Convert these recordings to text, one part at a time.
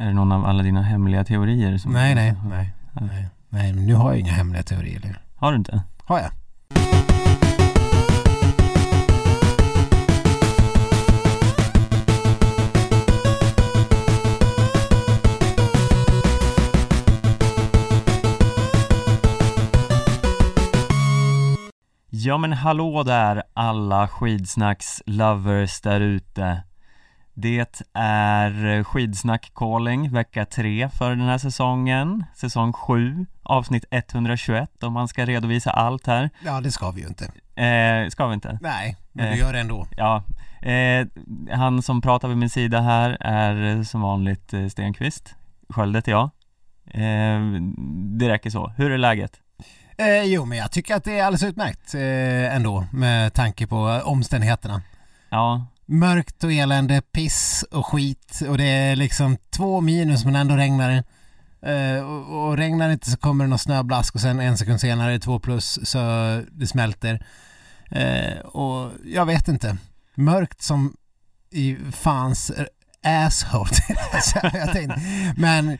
Är det någon av alla dina hemliga teorier? Som Nej, nej, nej, nej, nej, men nu har jag inga hemliga teorier längre. Har du inte? Har jag? Ja men hallå där alla skidsnacks lovers där ute Det är skidsnack calling vecka 3 för den här säsongen Säsong 7 avsnitt 121 om man ska redovisa allt här Ja, det ska vi ju inte. eh, Ska vi inte? Nej, men Eh. du gör det ändå. Ja eh, Han som pratar vid min sida här är eh, som vanligt eh, Stenqvist Sköld heter jag eh, Det räcker så, hur är läget? Eh, jo, men jag tycker att det är alldeles utmärkt eh, ändå med tanke på omständigheterna. Ja, Mörkt och elände, piss och skit och det är liksom två minus men ändå regnar det. Uh, och, och regnar det inte så kommer det någon snöblask och sen en sekund senare är det två plus så det smälter. Uh, och jag vet inte. Mörkt som i fans eh, asshole. Jag tänkte, men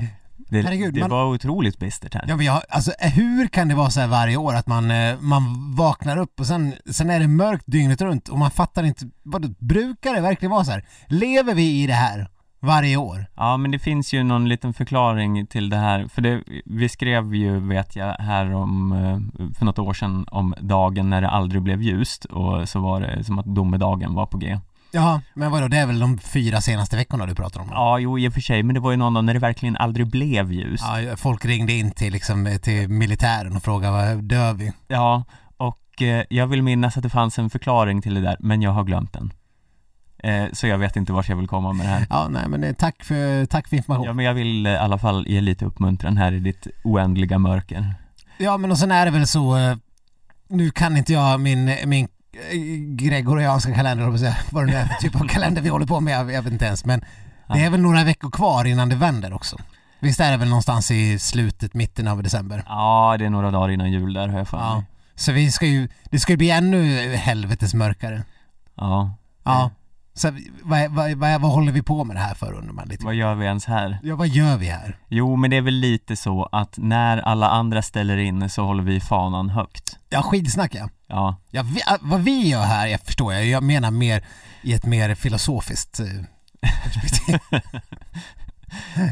det, Herregud, det man- var otroligt bistert här Ja men jag, alltså hur kan det vara så här varje år att man, eh, man vaknar upp och sen, sen är det mörkt dygnet runt och man fattar inte, vad brukar det verkligen vara så här? Lever vi i det här varje år? Ja men det finns ju någon liten förklaring till det här, för det, vi skrev ju vet jag här om, eh, för något år sedan om dagen när det aldrig blev ljust och så var det som att domedagen var på G Ja, men vadå, det är väl de fyra senaste veckorna du pratar om? Ja jo i och för sig, men det var ju någon dag när det verkligen aldrig blev ljust Ja, folk ringde in till, liksom, till militären och frågade, vad dör vi? Ja, och eh, jag vill minnas att det fanns en förklaring till det där, men jag har glömt den eh, Så jag vet inte vart jag vill komma med det här Ja, nej men eh, tack för, tack för information. Ja men jag vill eh, i alla fall ge lite uppmuntran här i ditt oändliga mörker Ja men och sen är det väl så eh, Nu kan inte jag min, min gregorianska kalender, säga, vad det nu är för typ av kalender vi håller på med, jag vet inte ens men Det är väl några veckor kvar innan det vänder också? Visst är det väl någonstans i slutet, mitten av december? Ja, det är några dagar innan jul där har jag för mig Ja. Så vi ska ju, det ska ju bli ännu helvetes mörkare. Ja, Ja. Så vad, vad, vad, vad håller vi på med det här för undrar man lite? vad gör vi ens här? Ja, vad gör vi här? Jo, men det är väl lite så att när alla andra ställer in så håller vi fanan högt Ja, skidsnack ja. Ja, ja vi, äh, vad vi gör här, jag förstår jag, jag menar mer i ett mer filosofiskt eh, perspektiv.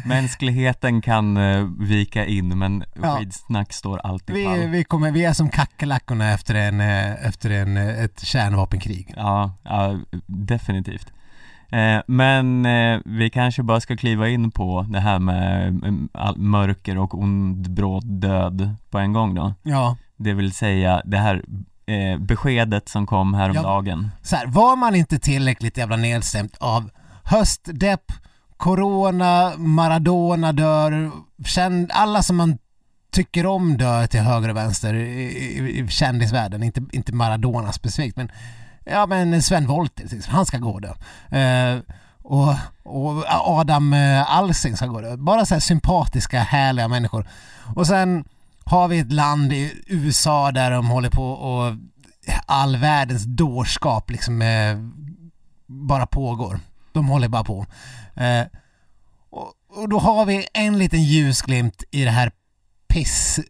mänskligheten kan eh, vika in men Ja. skidsnack står alltid vi, pall vi, kommer, vi är som kackerlackorna efter, en, eh, efter en, ett kärnvapenkrig. Ja, ja definitivt eh, Men eh, vi kanske bara ska kliva in på det här med eh, all- mörker och ond bråd död på en gång då Ja, Det vill säga det här eh, beskedet som kom häromdagen så här, var man inte tillräckligt jävla nedstämt av höstdepp, corona, Maradona dör, känd, alla som man tycker om dör till höger och vänster i, i, i kändisvärlden, inte, inte Maradona specifikt men ja men Sven Wollter, han ska gå då. Eh, och, och Adam eh, Alsing ska gå då. Bara så här sympatiska, härliga människor. Och sen har vi ett land i USA där de håller på och all världens dårskap liksom eh, bara pågår. De håller bara på. Eh, och, och då har vi en liten ljusglimt i det här piss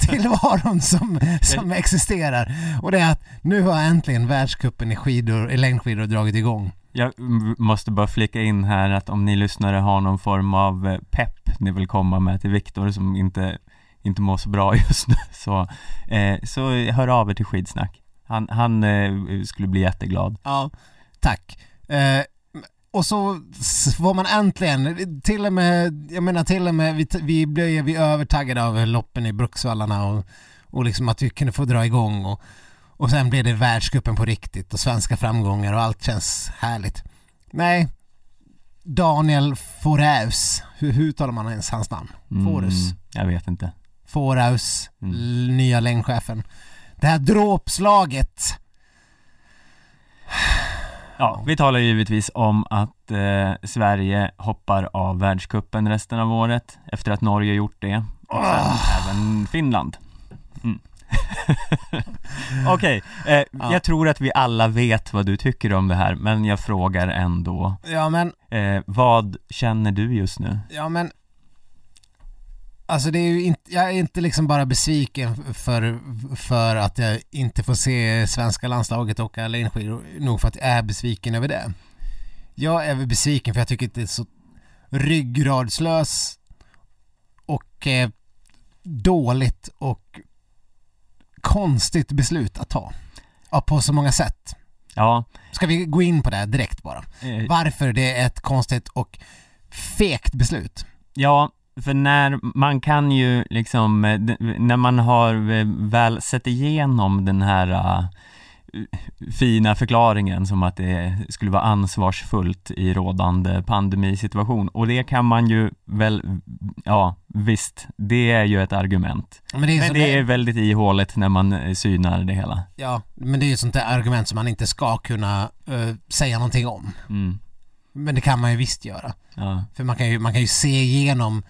tillvaron som, som existerar. Och det är att nu har äntligen världscupen i skidor, i längdskidor dragit igång. Jag måste bara flika in här att om ni lyssnare har någon form av eh, pepp ni vill komma med till Viktor som inte, inte mår så bra just nu så, eh, så hör av er till Skidsnack Han, han eh, skulle bli jätteglad Ja, tack. Eh, och så får man äntligen, till och med, jag menar till och med, vi, vi blev vi övertaggade av loppen i Bruksvallarna och, och liksom att vi kunde få dra igång och, och sen blev det världscupen på riktigt och svenska framgångar och allt känns härligt. Nej, Daniel Foraus, hur, hur uttalar man ens hans namn? Forus. Jag vet inte Foraus, Mm. nya längdchefen. Det här dråpslaget Ja, vi talar givetvis om att eh, Sverige hoppar av världskuppen resten av året efter att Norge gjort det och sen Ah. även Finland mm. Okej, eh, Ja. jag tror att vi alla vet vad du tycker om det här, men jag frågar ändå. Ja men, Eh, vad känner du just nu? ja men Alltså det är ju inte, jag är inte liksom bara besviken för, för att jag inte får se svenska landslaget åka längdskidor, nog för att jag är besviken över det. Jag är väl besviken för jag tycker att det är så ryggradslös och eh, dåligt och konstigt beslut att ta. Ja, på så många sätt. Ja, Ska vi gå in på det direkt bara? eh, Varför det är ett konstigt och fegt beslut? ja, för när man kan ju liksom, eh, när man har eh, väl sett igenom den här eh, fina förklaringen som att det skulle vara ansvarsfullt i rådande pandemisituation och det kan man ju väl, ja visst, det är ju ett argument. Men det är, Men det är väldigt ihåligt när man synar det hela. Ja, men det är ju ett sånt där argument som man inte ska kunna eh, säga någonting om. Mm. Men det kan man ju visst göra. Ja. För man kan ju, man kan ju se igenom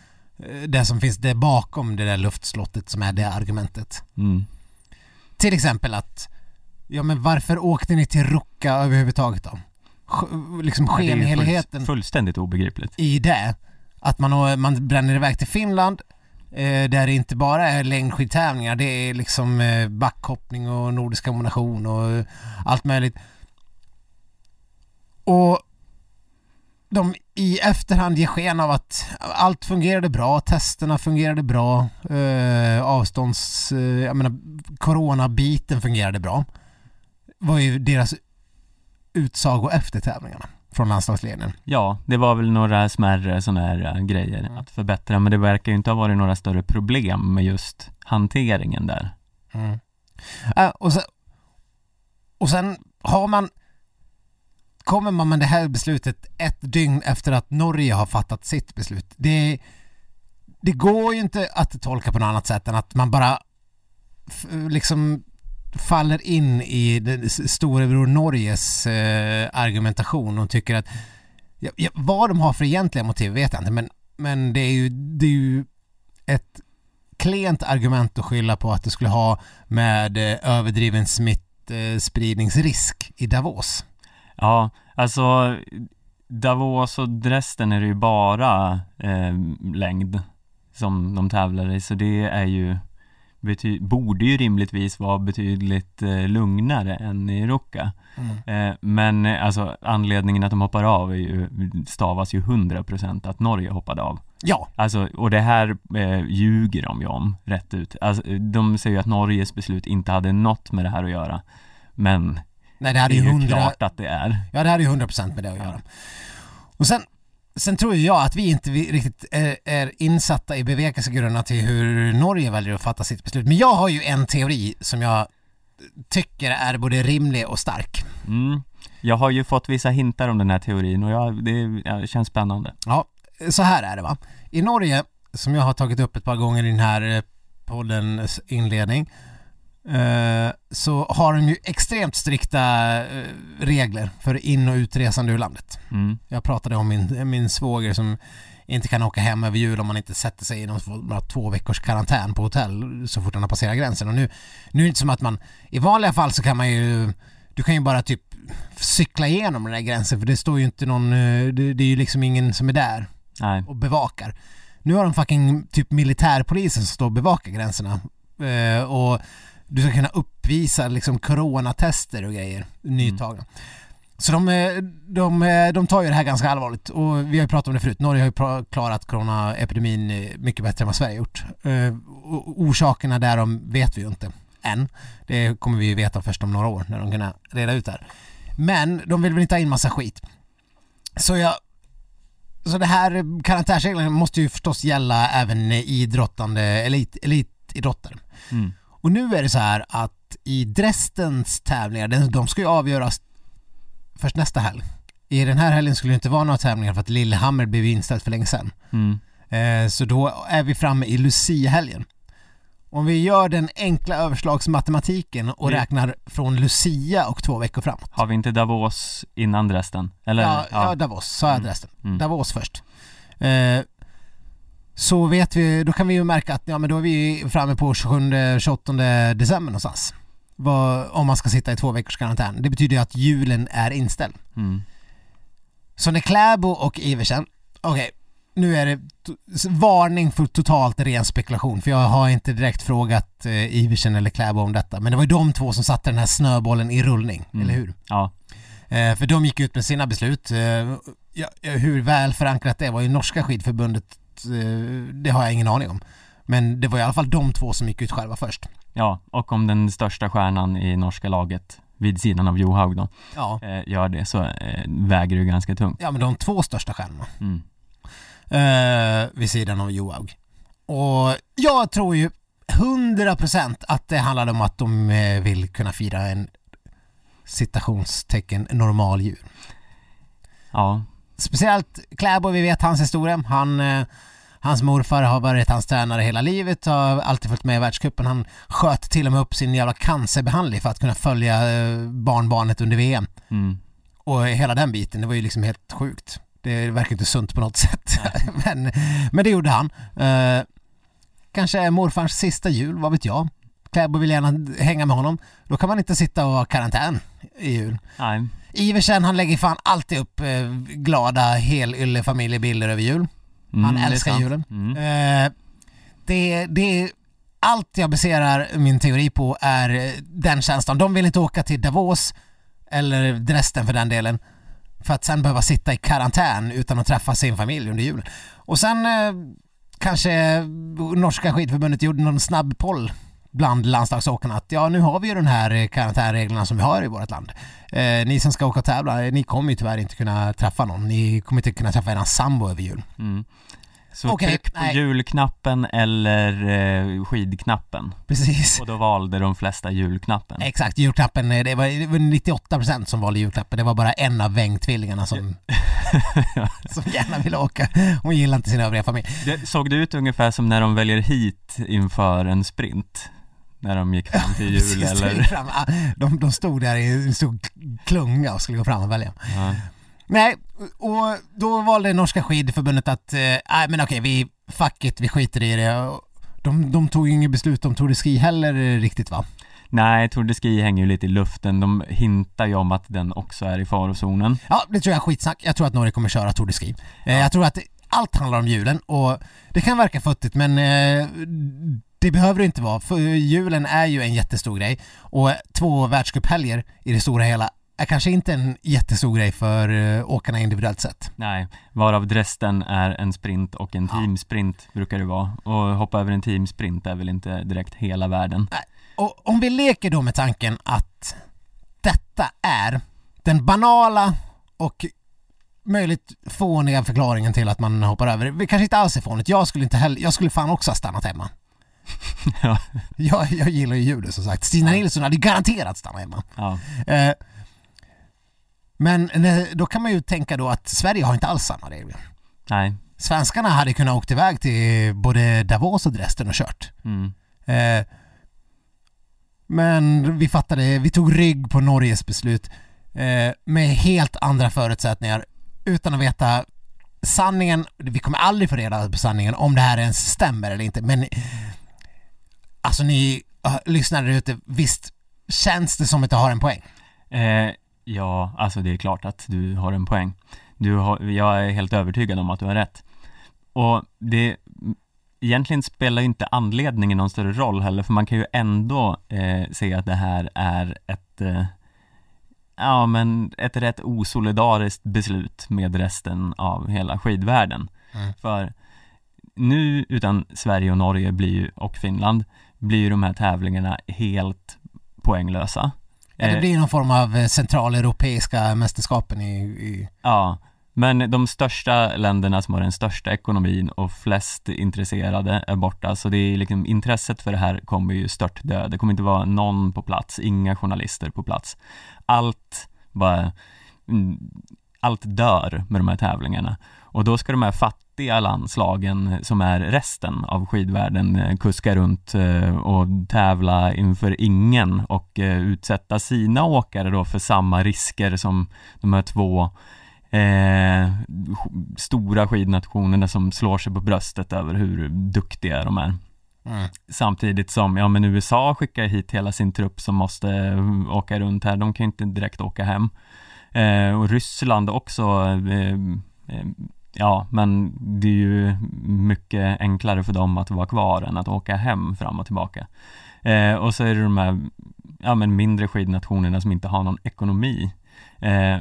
det som finns där bakom det där luftslottet som är det argumentet. Mm. Till exempel att, ja men varför åkte ni till Ruka överhuvudtaget då? Liksom skenheligheten full- fullständigt obegripligt. i det, att man, man bränner iväg till Finland eh, där det inte bara är längdskidtävlingar, det är liksom eh, backhoppning och nordisk kombination och eh, allt möjligt. Och de i efterhand ger sken av att allt fungerade bra, testerna fungerade bra, eh, avstånds... Eh, jag menar, coronabiten fungerade bra. var ju deras utsago efter tävlingarna från landslagsledningen. Ja, det var väl några smärre sådana här äh, grejer Mm. att förbättra, men det verkar ju inte ha varit några större problem med just hanteringen där. Mm. Äh, och, sen, och sen har man kommer man med det här beslutet ett dygn efter att Norge har fattat sitt beslut. Det, det går ju inte att tolka på något annat sätt än att man bara f- liksom faller in i storebror Norges eh, argumentation och tycker att ja, ja, vad de har för egentliga motiv vet jag inte men, men det är ju, det är ju ett klent argument att skylla på att det skulle ha med eh, överdriven smittspridningsrisk i Davos. Ja, alltså Davos och Dresden är det ju bara eh, längd som de tävlar i, så det är ju borde ju rimligtvis vara betydligt eh, lugnare än i Ruka. Eh, men eh, alltså anledningen att de hoppar av är ju, stavas ju 100% att Norge hoppade av. Ja, Alltså, och det här eh, ljuger de ju om rätt ut. Alltså, de säger ju att Norges beslut inte hade något med det här att göra. Men nej det hade det är ju ju klart att det är. ja det hade ju 100% med det att göra. Och sen, sen tror ju jag att vi inte riktigt är, är insatta i bevekelsegrunderna till hur Norge väljer att fatta sitt beslut. Men jag har ju en teori som jag tycker är både rimlig och stark. Mm. Jag har ju fått vissa hintar om den här teorin och jag, det ja, det känns spännande. Ja, så här är det va. I Norge, som jag har tagit upp ett par gånger i den här eh, poddens inledning, så har de ju extremt strikta eh, regler för in och utresande ur landet. Mm. Jag pratade om min, min svåger som inte kan åka hem över jul om man inte sätter sig i någon två, veckors karantän på hotell så fort han har passerat gränsen. Och nu, nu är det inte som att man, i vanliga fall så kan man ju, du kan ju bara typ cykla igenom den där gränsen för det står ju inte någon, eh, det, det är ju liksom ingen som är där Nej. och bevakar. Nu har de fucking typ militärpolisen som står och bevakar gränserna. Eh, och du ska kunna uppvisa liksom coronatester och grejer, nytagna. Så de, eh, de, eh, de tar ju det här ganska allvarligt och vi har ju pratat om det förut. Norge har ju klarat coronaepidemin eh, mycket bättre än vad Sverige gjort. Och orsakerna därom vet vi ju inte än. Det kommer vi ju veta först om några år när de kan reda ut det här. Men de vill väl inte ha in massa skit. Så jag så det här karantänsreglerna måste ju förstås gälla även idrottande, elit, elitidrottare. Mm. Och nu är det så här att i Dresdens tävlingar, de ska ju avgöras först nästa helg. I den här helgen skulle det inte vara några tävlingar för att Lillehammer blev inställt för länge sedan. Mm. Eh, så då är vi framme i Lucia-helgen. Om vi gör den enkla överslagsmatematiken och Mm. räknar från Lucia och två veckor framåt. Har vi inte Davos innan Dresden? Eller? Ja, ja. Davos, sa jag Mm. Dresden. Mm. Davos först. Eh, så vet vi, då kan vi ju märka att ja, men då är vi framme på 27-28 december någonstans. Vad, om man ska sitta i två veckors karantän. Det betyder ju att julen är inställd. Mm. Så när Kläbo och Iversen, okej, nu är det varning för totalt ren spekulation för jag har inte direkt frågat eh, Iversen eller Kläbo om detta men det var ju de två som satte den här snöbollen i rullning, Mm. eller hur? Ja, Eh, för de gick ut med sina beslut. Eh, ja, hur väl förankrat det var i norska skidförbundet, eh, det har jag ingen aning om. Men det var i alla fall de två som gick ut själva först. ja, och om den största stjärnan i norska laget vid sidan av Johaug då, Ja. eh, gör det så eh, väger det ganska tungt. Ja men de två största stjärnorna. Mm. eh, vid sidan av Johaug. Och jag tror ju 100% att det handlade om att de vill kunna fira en citationstecken normal jul. Ja, Speciellt Kläbo, vi vet hans historia. Han, eh, hans morfar har varit hans tränare hela livet och har alltid följt med i världscupen. Han sköt till och med upp sin jävla cancerbehandling för att kunna följa eh, barnbarnet under VM. mm. Och hela den biten, det var ju liksom helt sjukt. Det verkar inte sunt på något sätt. men, men det gjorde han. Eh, kanske är morfarns sista jul, vad vet jag. Kläbo vill gärna hänga med honom. Då kan man inte sitta och ha karantän i jul. nej, Iversen han lägger fan alltid upp eh, glada helylle familjebilder över jul. Mm, Han det älskar sant. julen. Mm. Eh, det, det, allt jag baserar min teori på är den känslan. De vill inte åka till Davos eller Dresden för den delen för att sen behöva sitta i karantän utan att träffa sin familj under julen. Och sen eh, kanske norska skidförbundet gjorde någon snabb poll bland landslagsåkarna att ja nu har vi ju den här eh, karantänreglerna som vi har i vårt land. Eh, ni som ska åka och tävla, eh, ni kommer ju tyvärr inte kunna träffa någon. Ni kommer inte kunna träffa eran sambo över jul. Mm. Så Okej, tryck på nej. julknappen eller eh, skidknappen Precis. och då valde de flesta julknappen. Exakt, julklappen, eh, det var, det var 98% som valde julklappen. Det var bara en av Weng-tvillingarna som, som gärna ville åka. Hon gillar inte sin övriga familj. Det såg det ut ungefär som när de väljer hit inför en sprint? När de gick fram till jul Precis, eller? fram. De, de stod där i en stor klunga och skulle gå fram och välja. Ja. Nej, och då valde norska skidförbundet att, eh, nej men okej, vi, fuck it, vi skiter i det. De, de tog ju inget beslut om Tour de Ski heller eh, riktigt va? Nej, Tour de Ski hänger ju lite i luften. De hintar ju om att den också är i farozonen. Ja, det tror jag är skitsnack. Jag tror att Norge kommer köra Tour de Ski. Eh, Jag tror att allt handlar om julen och det kan verka futtigt men eh, det behöver det inte vara för julen är ju en jättestor grej och två världscuphelger i det stora hela är kanske inte en jättestor grej för eh, åkarna individuellt sett. Nej, varav Dresden är en sprint och en Ja. teamsprint brukar det vara. Och hoppa över en teamsprint är väl inte direkt hela världen. Och om vi leker då med tanken att detta är den banala och möjligt fåniga förklaringen till att man hoppar över. Det kanske inte alls är fånigt. Jag skulle inte heller, jag skulle fan också ha stannat hemma. Ja. Jag, jag gillar ju julen som sagt. Stina Nilsson hade garanterat stannat hemma. Ja, Eh, men då kan man ju tänka då att Sverige har inte alls samma regler. nej. Svenskarna hade kunnat åkt iväg till både Davos och Dresden och kört. Mm. Eh, men vi fattade, vi tog rygg på Norges beslut eh, med helt andra förutsättningar utan att veta sanningen. Vi kommer aldrig få reda på sanningen om det här ens stämmer eller inte men alltså ni uh, lyssnare ute, visst känns det som att jag har en poäng? Eh, ja, alltså det är klart att du har en poäng. Du har, jag är helt övertygad om att du har rätt. Och det egentligen spelar ju inte anledningen någon större roll heller, för man kan ju ändå eh, se att det här är ett eh, Ja men ett rätt osolidariskt beslut med resten av hela skidvärlden. Mm. För nu utan Sverige och Norge blir ju, och Finland blir ju de här tävlingarna helt poänglösa. Ja, det Eh, blir någon form av eh, centraleuropeiska mästerskapen i, i Ja, men de största länderna som har den största ekonomin och flest intresserade är borta, så det är liksom intresset för det här kommer ju stört dö. Det kommer inte vara någon på plats, inga journalister på plats. Allt bara, mm, allt dör med de här tävlingarna. Och då ska de här fattiga landslagen som är resten av skidvärlden eh, kuska runt eh, och tävla inför ingen och eh, utsätta sina åkare då för samma risker som de här två eh, stora skidnationerna som slår sig på bröstet över hur duktiga de är. Mm. Samtidigt som, ja men USA skickar hit hela sin trupp som måste åka runt här, de kan ju inte direkt åka hem. Eh, och Ryssland också, eh, ja men det är ju mycket enklare för dem att vara kvar än att åka hem fram och tillbaka. Eh, och så är det de här, ja men mindre skidnationerna som inte har någon ekonomi. Eh,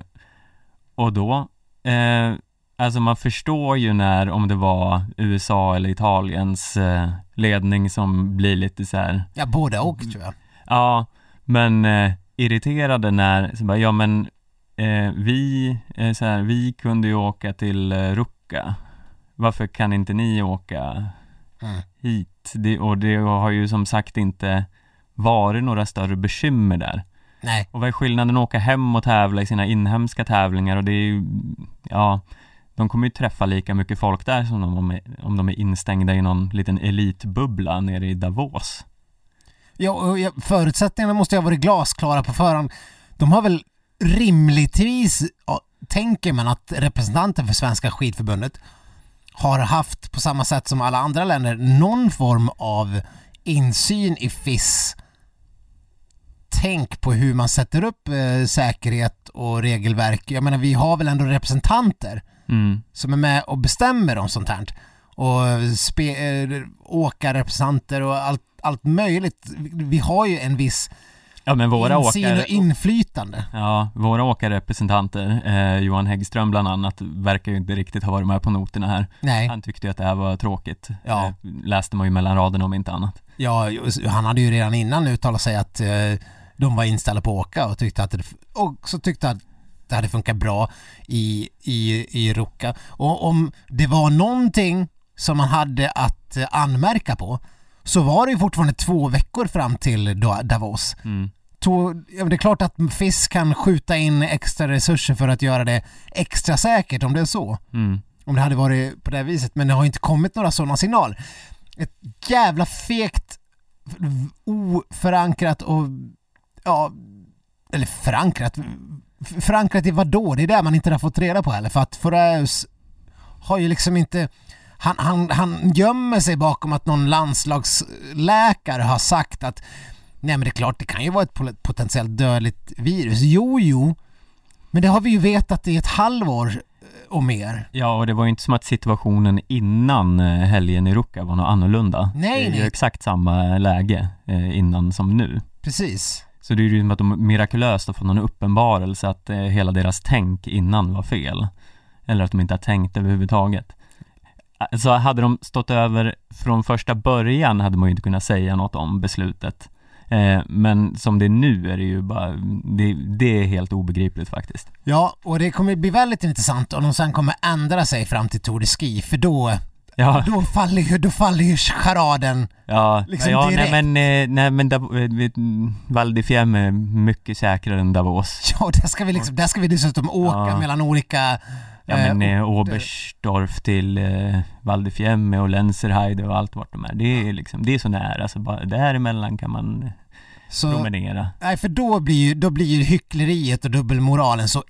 och då, eh, alltså man förstår ju när, om det var USA eller Italiens eh, ledning som blir lite så här, Ja, både och tror jag. ja, men eh, irriterade när, så bara, ja men eh, vi, eh, så här, vi kunde ju åka till eh, Ruka, varför kan inte ni åka Mm. hit? Det, och det har ju som sagt inte varit några större bekymmer där. Nej, Och vad är skillnaden att åka hem och tävla i sina inhemska tävlingar och det är ju, ja, de kommer ju träffa lika mycket folk där som de, om, om de är instängda i någon liten elitbubbla nere i Davos. ja, och förutsättningarna måste ju ha varit glasklara på förhand. De har väl rimligtvis, tänker man att representanten för Svenska skidförbundet har haft på samma sätt som alla andra länder någon form av insyn i FIS tänk på hur man sätter upp eh, säkerhet och regelverk. Jag menar vi har väl ändå representanter Mm. som är med och bestämmer om sånt här. Och spe, eh, åkarrepresentanter och allt, allt möjligt. Vi har ju en viss Ja men våra insyn åkare, och inflytande. ja, våra åkarrepresentanter, eh, Johan Häggström bland annat, verkar ju inte riktigt ha varit med på noterna här. Nej, Han tyckte ju att det här var tråkigt. Ja. Eh, läste man ju mellan raderna om inte annat. ja, han hade ju redan innan uttalat sig att eh, de var inställda på att åka och tyckte att det, och så tyckte att det hade funkat bra i, i, i Ruka. Och om det var någonting som man hade att eh, anmärka på så var det ju fortfarande två veckor fram till Da- Davos. Mm. To, ja, det är klart att FIS kan skjuta in extra resurser för att göra det extra säkert om det är så. Mm. Om det hade varit på det viset, men det har inte kommit några sådana signaler. Ett jävla fegt, oförankrat och, ja, eller förankrat, förankrat i vad då? Det är det man inte har fått reda på heller, för att Foraeus har ju liksom inte han, han, han gömmer sig bakom att någon landslagsläkare har sagt att nej men det är klart det kan ju vara ett potentiellt dödligt virus. Jo, jo, men det har vi ju vetat i ett halvår eh, och mer. Ja, och det var ju inte som att situationen innan eh, helgen i Ruka var något annorlunda. Nej, det är ju nej. exakt samma läge eh, innan som nu. Precis. Så det är ju som att de mirakulöst har fått någon uppenbarelse att hela deras tänk innan var fel. Eller att de inte har tänkt överhuvudtaget. Så hade de stått över från första början hade man ju inte kunnat säga något om beslutet. Eh, men som det är nu är det ju bara, det, det är helt obegripligt faktiskt. Ja, och det kommer bli väldigt intressant om de sen kommer ändra sig fram till Tour de Ski, för då, Ja, då faller ju, då faller ju charaden. ja, Liksom ja nej direkt. men, eh, nej men eh, Val är mycket säkrare än Davos. Ja, där ska vi liksom, där ska vi dessutom åka Ja. mellan olika... Ja men eh, eh, Oberstdorf till eh, Val di Fiemme och Lenzerheide och allt vart de är. Det är liksom, det är så nära så bara däremellan kan man så, promenera. nej, för då blir ju, då blir ju hyckleriet och dubbelmoralen så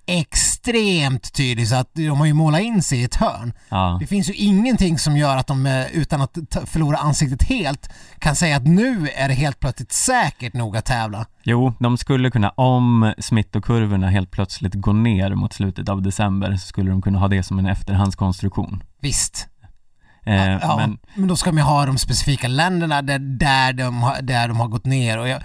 extremt tydlig så att de har ju målat in sig i ett hörn. Ja, Det finns ju ingenting som gör att de eh, utan att förlora ansiktet helt kan säga att nu är det helt plötsligt säkert nog att tävla. jo, de skulle kunna, om smittokurvorna helt plötsligt går ner mot slutet av december så skulle de kunna ha det som en efterhandskonstruktion. Visst, Eh, ja, men men då ska man ha de specifika länderna där, där, de, där de har gått ner och, jag,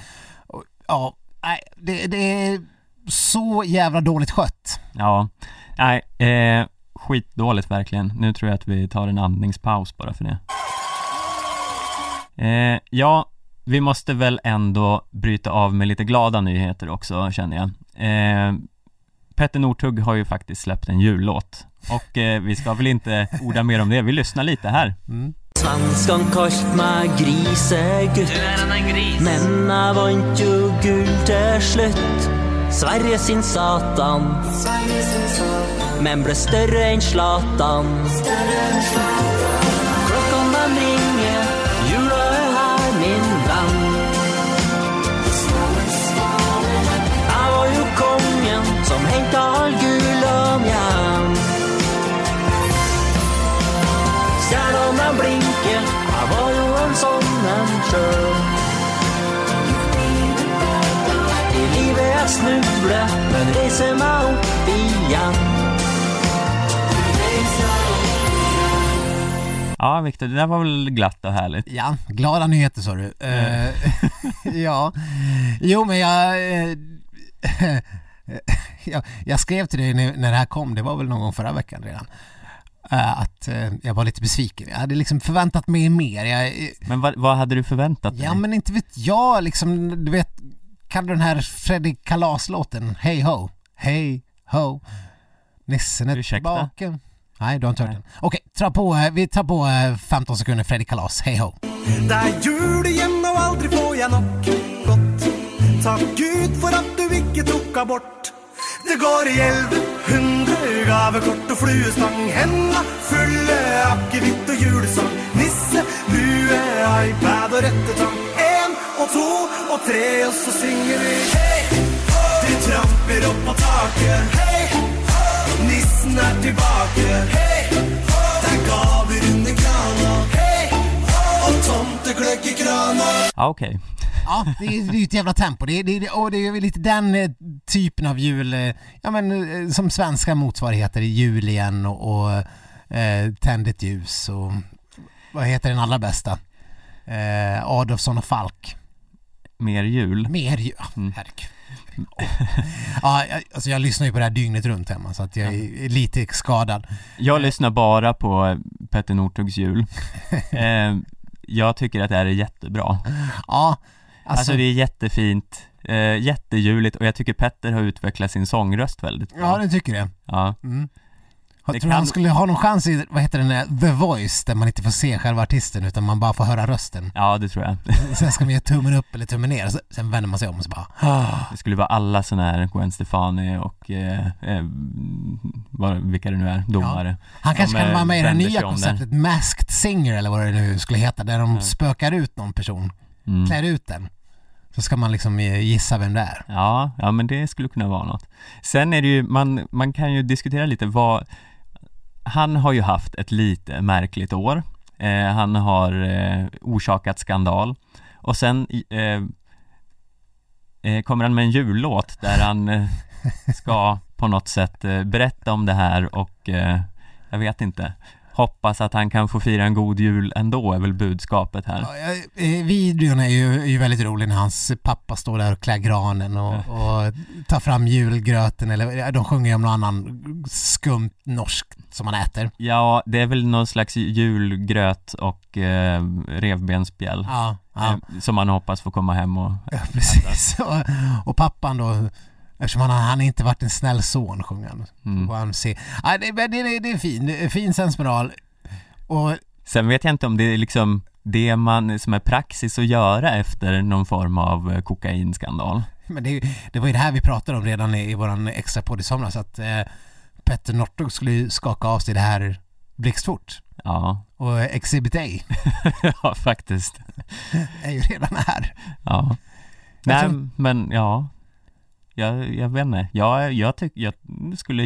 och ja, nej, det, det är så jävla dåligt skött. ja, nej, eh, skitdåligt verkligen. Nu tror jag att vi tar en andningspaus bara för det. Eh, ja, vi måste väl ändå bryta av med lite glada nyheter också känner jag. Eh, Petter Northug har ju faktiskt släppt en jullåt och eh, vi ska väl inte orda mer om det, vi lyssnar lite här. Mm. Svenskan. Du er en gris. Men jeg vant jo gull til slutt. Sverige sin Satan. Men blev större än Zlatan. Klockan den ringer, jula är här min vän. Jag var ju kungen som hängde all gul om järn. Stjärnorna blinkar, jag var ju en sån en kör. Snubler, men reiser meg opp igjen. Ja, Viktor, det där var väl glatt och härligt? Ja, glada nyheter sa du. Eh, ja, jo men jag, eh, jag, jag skrev till dig när, när det här kom, det var väl någon gång förra veckan redan. eh, Att jag var lite besviken. Jag hade liksom förväntat mig mer. Jag, Men vad, vad hade du förväntat dig? ja men inte vet jag liksom, du vet, kan du den här Freddy Kalas-låten? Hey ho, hey ho, nissen är Ursäkta? tillbaka. Nej, du har inte hört den. Okej, ta på, eh, vi tar på eh, 15 sekunder Freddy Kalas, hey ho. Det er jul igjen og aldri får jeg nok godt. Takk Gud for at du ikke tok abort. Det går i elleve hundre gavekort og fluestang. Henda fulle akevitt og julesang. Nisse, lue, iPad og rettetang. Og to og tre, og så synger vi hei. De tramper opp på taket. Hei, nissen er tilbake. Hei, det er gaver under krana. Hei, og tomtegløgg i krana. Ja, okej. Ja, det är, det är ett jävla tempo. Det är, det och det är lite den eh, typen av jul, eh, ja men eh, som svenska motsvarigheter, jul igen och, och eh, Tänd ett ljus och vad heter den allra bästa? Eh, Adolfsson och Falk. Mer jul. Mer jul, oh, Mm. herregud. Ja, jag, alltså jag lyssnar ju på det här dygnet runt hemma så att jag är lite skadad. Jag lyssnar bara på Petter Northugs jul. eh, jag tycker att det här är jättebra. Ja, Alltså, alltså, det är jättefint, eh, jättejuligt och jag tycker Petter har utvecklat sin sångröst väldigt bra. ja du tycker det. Ja. Mm. Jag Det tror du han kan- skulle ha någon chans i, vad heter den, där, The Voice, där man inte får se själva artisten utan man bara får höra rösten. ja, det tror jag. Sen ska man ge tummen upp eller tummen ner, sen vänder man sig om och så bara Det skulle vara alla sådana här Gwen Stefani och eh, eh, vad, vilka det nu är, domare. Han kanske kan vara med i det nya om där. konceptet Masked Singer eller vad det nu skulle heta, där de Ja. spökar ut någon person, Mm. klär ut den. Så ska man liksom eh, gissa vem det är. Ja, ja men det skulle kunna vara något. Sen är det ju, man, man kan ju diskutera lite vad han har ju haft ett lite märkligt år. Eh, Han har eh, orsakat skandal. Och sen eh, eh, kommer han med en jullåt där han eh, ska på något sätt eh, berätta om det här och eh, jag vet inte. Hoppas att han kan få fira en god jul ändå är väl budskapet här. Ja, eh, Videon är ju, är ju väldigt rolig när hans pappa står där och klär granen och, och tar fram julgröten eller de sjunger ju om någon annan skumt norskt som man äter. Ja, det är väl någon slags julgröt och eh, revbensspjäll Ja, ja. eh, som man hoppas få komma hem och Ja, precis. Och, och pappan då, eftersom han, han inte varit en snäll son, sjunger han. mm. Och han ser, det, det, det, det är fin, det är fin sensmoral. Och Sen vet jag inte om det är liksom det man, som är praxis att göra efter någon form av eh, kokainskandal. Men det, det var ju det här vi pratade om redan i, i våran extra podd i somras att eh, Petter Northug skulle skaka av sig det här blixtfort. Ja, Och Exhibit A ja faktiskt. är ju redan här. Ja. Nej, tror- men ja. Jag, jag vet inte. Jag, jag, tyck, jag skulle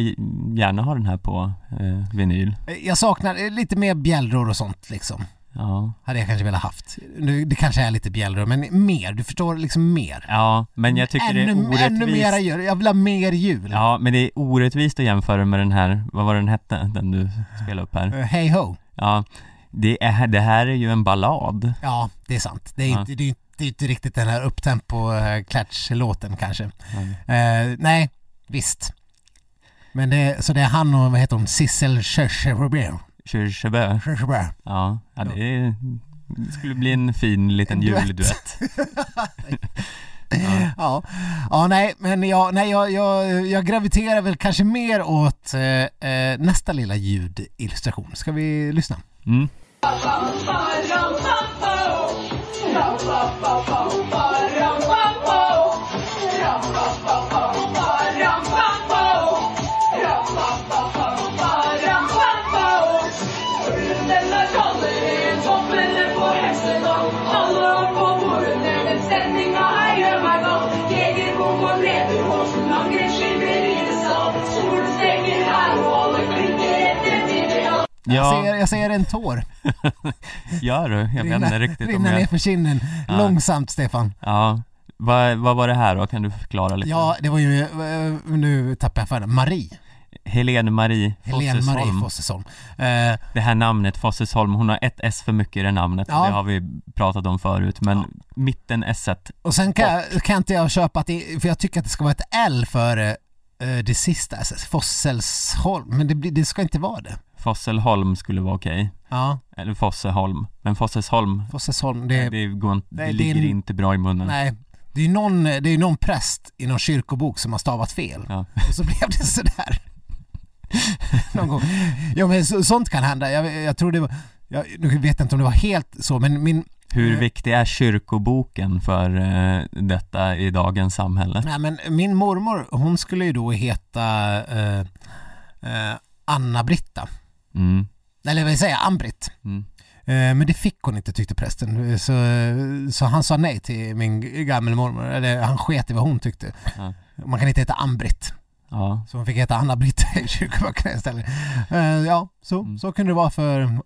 gärna ha den här på eh, vinyl. Jag saknar eh, lite mer bjällror och sånt liksom. Ja. Hade jag kanske velat haft. Nu, det kanske är lite bjällror, men mer. Du förstår liksom mer. ja, men jag tycker det är ännu, orättvist. ännu mera jul. Jag vill ha mer jul. Ja, men det är orättvist att jämföra med den här, vad var den hette, den du spelade upp här? Eh, Hey ho. Ja, det, är, det här är ju en ballad. Ja, det är sant. Det är, Ja. inte, det är, det är inte riktigt den här upptempo uh, klatsch-låten kanske. Mm. Eh, nej, visst. Men det, så det är han och vad heter hon, Sissel Kyrkjebø. Kyrkjebø. Kyrkjebø. Ja, ja det, är, det skulle bli en fin liten En duett. julduett. Ja. ja, nej, men jag, nej, jag, jag, jag graviterar väl kanske mer åt eh, eh, nästa lilla ljudillustration. Ska vi lyssna? Mm. Jag, Ja. ser, jag ser en tår Gör du? Jag vet inte rinna, riktigt om rinna ner jag... för kinden. Ja. Långsamt Stefan. Ja. Vad, vad var det här då? Kan du förklara lite? Ja, det var ju, eh, nu tappar jag för Marie. Helene Marie Helene Marie Fossesholm. Fossesholm. Eh, Det här namnet Fossesholm, hon har ett S för mycket i det namnet. Ja. Det har vi pratat om förut. Men Ja. mitten S och sen kan, jag, kan inte jag köpa att det, för jag tycker att det ska vara ett L före eh, det sista, alltså, Fosselsholm, men det, det ska inte vara det. Fosselholm skulle vara okej. Ja, Eller Fosseholm. Men Fossesholm, Fossesholm, det, det, går inte, det nej, det är ligger en- inte bra i munnen. nej. Det är ju någon, det är ju någon präst i någon kyrkobok som har stavat fel. Ja. Och så blev det sådär. Någon gång. Ja men så, sånt kan hända. Jag, jag tror det var, jag, nu vet jag inte om det var helt så men min, Hur Eh. viktig är kyrkoboken för eh, detta i dagens samhälle? nej, men min mormor hon skulle ju då heta eh, eh, Anna-Britta. Mm. Eller vad säger jag, Ann-Britt. Mm. Eh, Men det fick hon inte tyckte prästen. Så, så han sa nej till min gamla mormor. Eller han sket i vad hon tyckte. Ja. Man kan inte heta Ann-Britt. Ja. Så hon fick heta Anna-Britt i kyrkoböckerna istället. Eh, Ja, så, Mm. så kunde det vara för,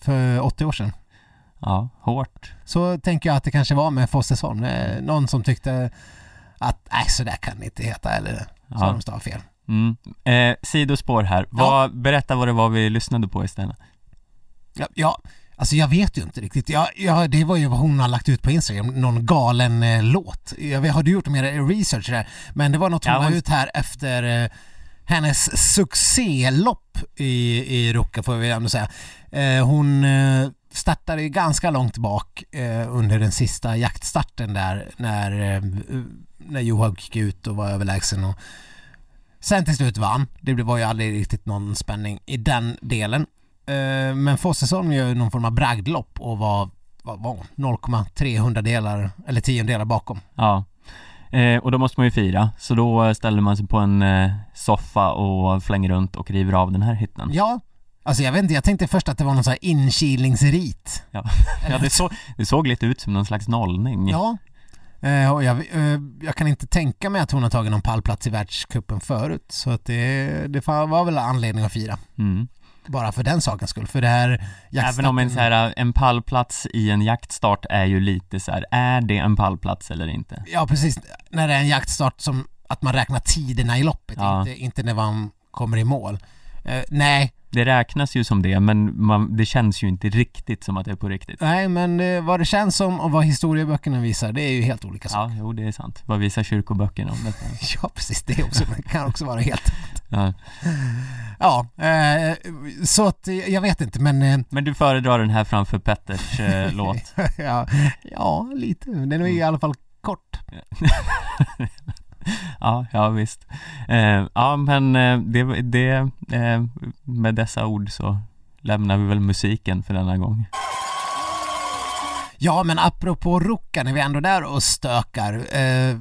för 80 år sedan. ja, hårt. Så tänker jag att det kanske var med Fossesholm. Eh, Någon som tyckte att nej, så där kan det inte heta eller så har Ja. de stavat fel. Mm. Eh, sidospår här. Vad, Berätta vad det var vi lyssnade på istället. Ja, ja, alltså jag vet ju inte riktigt. Ja, ja, det var ju vad hon har lagt ut på Instagram, någon galen eh, låt. Jag vet, har du gjort mer research där? Men det var något hon Ja, la hon- ut här efter eh, hennes succélopp i, i Ruka får vi ändå säga. Eh, hon eh, startade ju ganska långt bak eh, under den sista jaktstarten där när, eh, när Johaug gick ut och var överlägsen och sen till slut vann. Det var ju aldrig riktigt någon spänning i den delen. Eh, Men Fossesholm gör ju någon form av bragdlopp och var, var hon? 0,300 delar eller tiondelar bakom. Ja. Eh, och då måste man ju fira, så då ställer man sig på en eh, soffa och flänger runt och river av den här hitten. Ja, alltså jag vet inte, jag tänkte först att det var någon sån här inkilningsrit. Ja, ja det, så, det såg lite ut som någon slags nollning. Ja. Eh, Och jag, eh, jag kan inte tänka mig att hon har tagit någon pallplats i världscupen förut så att det, det var väl anledning att fira. Mm. Bara för den sakens skull, för det här Även om en, så här, en pallplats i en jaktstart är ju lite så här, är det en pallplats eller inte? Ja precis, när det är en jaktstart som att man räknar tiderna i loppet, Ja. inte, inte när man kommer i mål. Eh, nej, Det räknas ju som det, men man, det känns ju inte riktigt som att det är på riktigt. nej men eh, vad det känns som och vad historieböckerna visar, det är ju helt olika saker. Ja, jo det är sant. Vad visar kyrkoböckerna om detta? Ja, precis, det också, det kan också vara helt... Ja. Ja, eh, så att eh, jag vet inte men eh, Men du föredrar den här framför Petters eh, låt? ja, ja, lite. Den är ju i alla fall kort. Ja, ja visst. Eh, ja, men eh, det, det eh, med dessa ord så lämnar vi väl musiken för denna gång. Ja, men apropå Ruka, när vi är ändå där och stökar. Eh,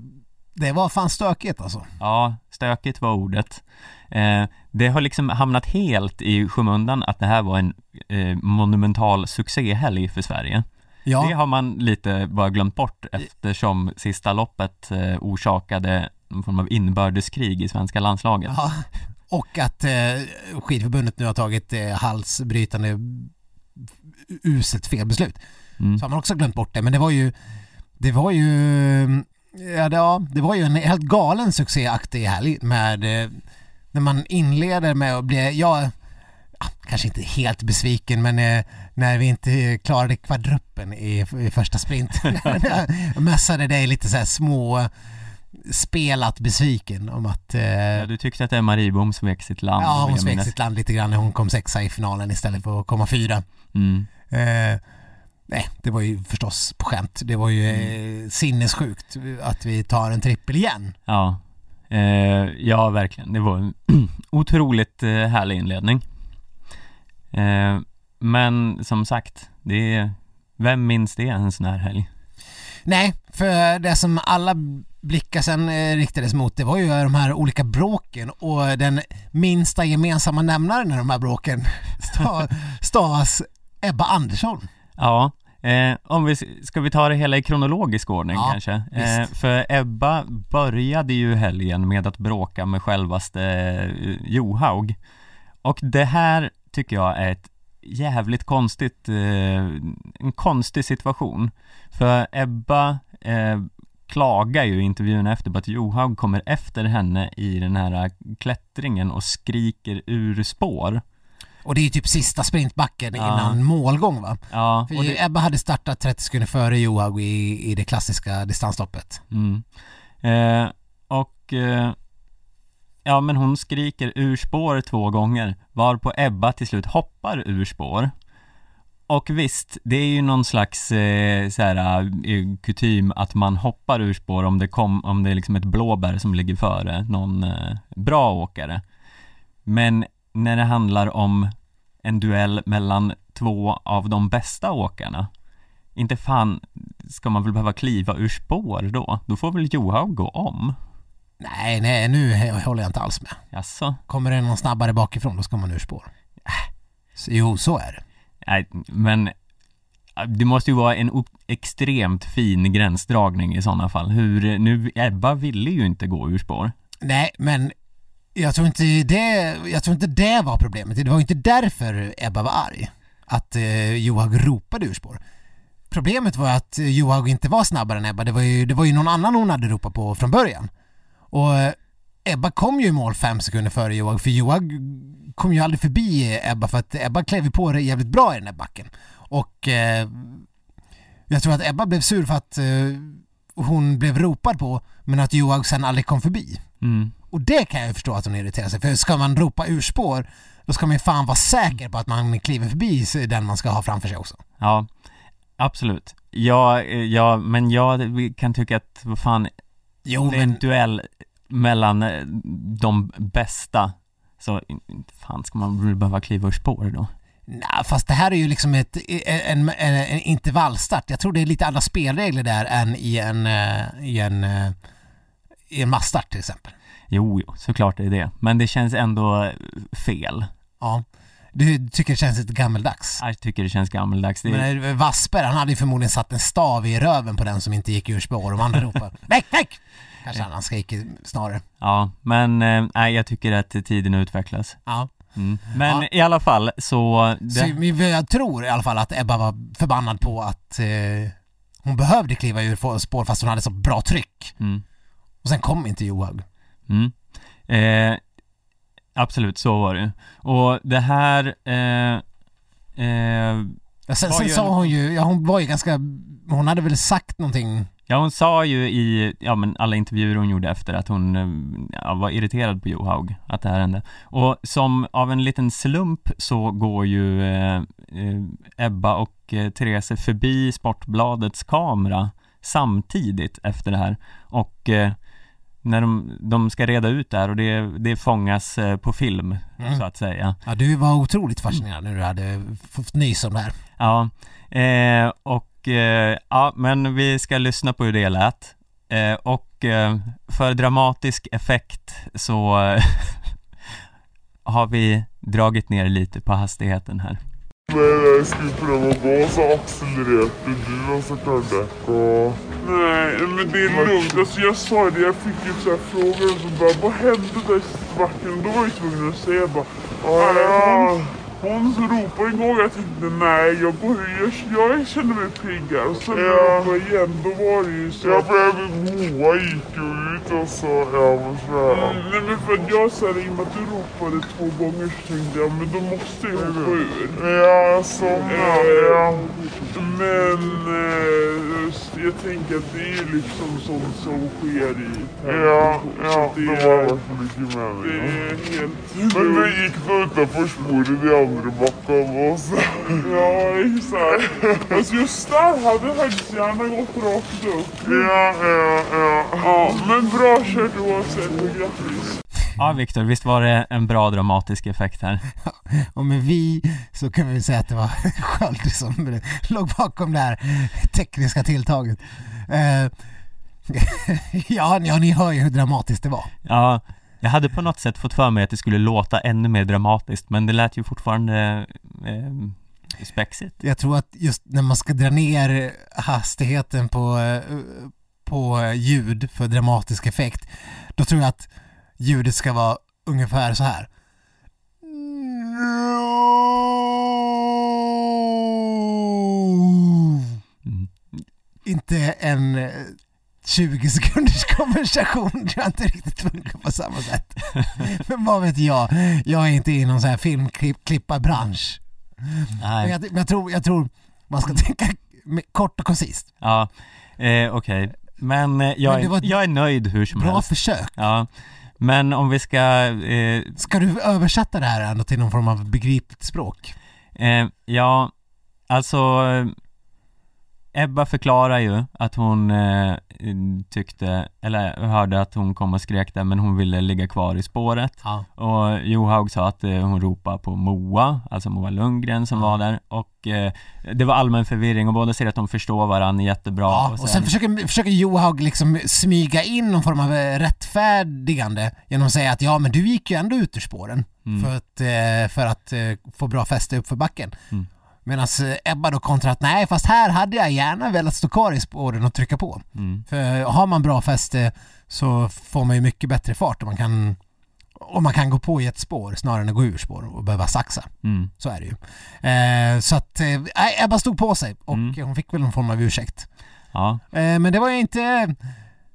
det var fan stökigt alltså. Ja, stökigt var ordet. Eh, det har liksom hamnat helt i skymundan att det här var en monumental succéhelg för Sverige. Ja, Det har man lite bara glömt bort eftersom sista loppet eh, orsakade någon form av inbördeskrig i svenska landslaget. ja. Och att eh, skidförbundet nu har tagit eh, halsbrytande uselt felbeslut. Mm. Så har man också glömt bort det, men det var ju det var ju ja, det, ja, det var ju en helt galen succéaktig helg med eh, när man inleder med att bli, ja kanske inte helt besviken men eh, när vi inte klarade kvadruppen i, i första sprinten. jag mässade dig lite så små spelat besviken om att eh, Ja, du tyckte att Emma Ribom svek sitt land? ja, hon svek sitt land lite grann när hon kom sexa i finalen istället för att komma fyra. Mm. Eh, nej, det var ju förstås på skämt. Det var ju eh, sinnessjukt att vi tar en trippel igen. Ja, eh, ja verkligen. Det var en otroligt eh, härlig inledning. Eh, men som sagt, det är, vem minns det en sån här helg? Nej, för det som alla blickar sen eh, riktades mot det var ju de här olika bråken och den minsta gemensamma nämnaren i de här bråken sta- stavas Ebba Andersson. Ja, eh, om vi, ska vi ta det hela i kronologisk ordning Ja, kanske? Eh, för Ebba började ju helgen med att bråka med självaste eh, Johaug. Och det här tycker jag är ett jävligt konstigt, eh, en konstig situation. För Ebba eh, klagar ju i intervjun efter på att Johaug kommer efter henne i den här klättringen och skriker ur spår. Och det är ju typ sista sprintbacken Ja. innan målgång va? Ja, För det, Ebba hade startat 30 sekunder före Johaug i, i det klassiska distansloppet. mm. eh, och eh, ja men hon skriker ur spår två gånger varpå Ebba till slut hoppar ur spår. Och visst, det är ju någon slags eh, så här, eh, kutym att man hoppar ur spår om det, kom, om det är liksom ett blåbär som ligger före någon eh, bra åkare. Men när det handlar om en duell mellan två av de bästa åkarna, inte fan ska man väl behöva kliva ur spår då? Då får väl Johaug gå om? Nej, nej, nu håller jag inte alls med. Jaså? Kommer det någon snabbare bakifrån, då ska man ur spår. Så, jo, så är det. Nej, men äh, det måste ju vara en extremt fin gränsdragning i sådana fall. Hur, nu, Ebba ville ju inte gå ur spår. Nej, men jag tror inte det, jag tror inte det var problemet. Det var ju inte därför Ebba var arg. Att eh, Johaug ropade ur spår. Problemet var att eh, Johaug inte var snabbare än Ebba. Det var, ju, det var ju någon annan hon hade ropat på från början. Och eh, Ebba kom ju i mål fem sekunder före Johaug, för Johaug kom ju aldrig förbi Ebba för att Ebba klev på det jävligt bra i den där backen. Och eh, jag tror att Ebba blev sur för att eh, hon blev ropad på, men att Johaug sen aldrig kom förbi. Mm. Och det kan jag ju förstå att hon irriterar sig för ska man ropa ur spår då ska man ju fan vara säker på att man kliver förbi den man ska ha framför sig också. Ja, absolut. Ja, eh, ja, men jag kan tycka att, vad fan, Jo men, duell mellan eh, de bästa, så fan ska man behöva kliva ur spår då? nej, fast det här är ju liksom ett, en, en, en intervallstart. Jag tror det är lite andra spelregler där än i en, eh, i en, eh, i en massstart till exempel. Jo, jo, såklart är det. Men det känns ändå fel. Ja. Du tycker det känns lite gammeldags? Jag tycker det känns gammeldags. Det Men Wasper, han hade ju förmodligen satt en stav i röven på den som inte gick ur spår och de andra ropar väck, väck! Kanske han skriker snarare. Ja, men eh, nej, jag tycker att tiden utvecklas. Ja. Mm. Men Ja. i alla fall så, det, Så jag tror i alla fall att Ebba var förbannad på att eh, hon behövde kliva ur spår fast hon hade så bra tryck. mm, Och sen kom inte Johaug. mm. Eh, absolut, så var det Och det här, eh, eh, Ja, sen sen gör- sa hon ju, ja hon var ju ganska, hon hade väl sagt någonting. ja hon sa ju i, ja men alla intervjuer hon gjorde efter att hon eh, ja, var irriterad på Johaug, att det här hände. Och som av en liten slump så går ju eh, eh, Ebba och eh, Therese förbi Sportbladets kamera samtidigt efter det här och eh, när de, de ska reda ut det här och det, det fångas eh, på film Mm. så att säga. Ja du var otroligt fascinerad när du hade fått nys om det här. Ja, eh, och eh, ja, men vi ska lyssna på hur det lät. Eh, och eh, för dramatisk effekt så har vi dragit ner lite på hastigheten här. Men jag skulle pröva att gå så accelererat du och så kunde. Och... Nej, men det är lugnt. Alltså jag sa det, jag fick ju så här frågor och så bara, vad hände där i backen? Då var jag tvungen att säga bara, ja, hon, ropade en gång, jag tänkte nej, jag, går, jag, jag känner mig piggare. Och sen när jag ropade igen, då var det ju så. Ja, för Moa gick ju ut och så, ja så mm, Nej men för att jag sa det, i och med att du ropade två gånger så tänkte jag, men då måste jag hoppa ur. Ja, så ja. Men eh, jag tänker att det är liksom sånt som sker i Ja, ja, det, det var för mycket med Det är helt... Men du gick då utanför spåret i backen och så. Ja, exakt. Alltså just där hade gärna gått rakt upp. Ja, ja, ja. Ja, men bra kört oavsett och grattis. Ja Viktor, visst var det en bra dramatisk effekt här? Och med vi så kan vi säga att det var Sköld som låg bakom det här tekniska tilltaget. Eh, ja, ja, ni hör ju hur dramatiskt det var. Ja, jag hade på något sätt fått för mig att det skulle låta ännu mer dramatiskt men det lät ju fortfarande eh, spexigt. Jag tror att just när man ska dra ner hastigheten på, eh, på ljud för dramatisk effekt, då tror jag att ljudet ska vara ungefär så här. Mm. Inte en eh, 20 sekunders konversation, jag inte riktigt funkar på samma sätt. Men vad vet jag, jag är inte i någon sån här filmklipparbransch. Men Nej, jag, men jag, tror, jag tror man ska tänka kort och koncist. ja, eh, okej. Men eh, jag, Men var- jag är nöjd hur som Bra helst. försök. Ja, men om vi ska, eh, Ska du översätta det här ändå till någon form av begripligt språk? eh, ja, alltså Ebba förklarar ju att hon eh, tyckte, eller hörde att hon kom och skrek där men hon ville ligga kvar i spåret Ja. och Johaug sa att eh, hon ropade på Moa, alltså Moa Lundgren som Ja. var där och eh, det var allmän förvirring och båda säger att de förstår varandra jättebra Ja, och sen försöker, försöker Johaug liksom smyga in någon form av eh, rättfärdigande genom att säga att ja men du gick ju ändå ut ur spåren Mm. för att, eh, för att eh, få bra fäste upp för backen. Mm. Medan eh, Ebba då kontrar att nej fast här hade jag gärna velat stå kvar i spåren och trycka på. mm, För har man bra fäste så får man ju mycket bättre fart och man kan, och man kan gå på i ett spår snarare än att gå ur spår och behöva saxa. mm, Så är det ju. Eh, så att eh, Ebba stod på sig och Mm. hon fick väl någon form av ursäkt. ja, Eh, men det var ju inte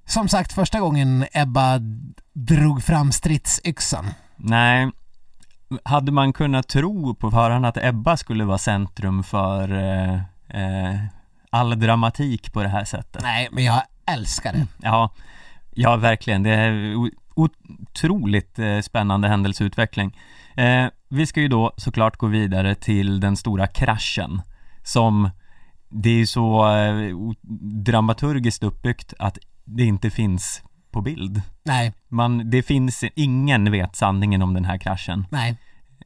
som sagt första gången Ebba drog fram stridsyxan. nej hade man kunnat tro på förhand att Ebba skulle vara centrum för eh, eh, all dramatik på det här sättet? Nej, men jag älskar det. Ja, ja verkligen. Det är otroligt eh, spännande händelseutveckling. Eh, vi ska ju då såklart gå vidare till den stora kraschen som det är så eh, dramaturgiskt uppbyggt att det inte finns på bild. Nej, Man, det finns, ingen vet sanningen om den här kraschen. nej.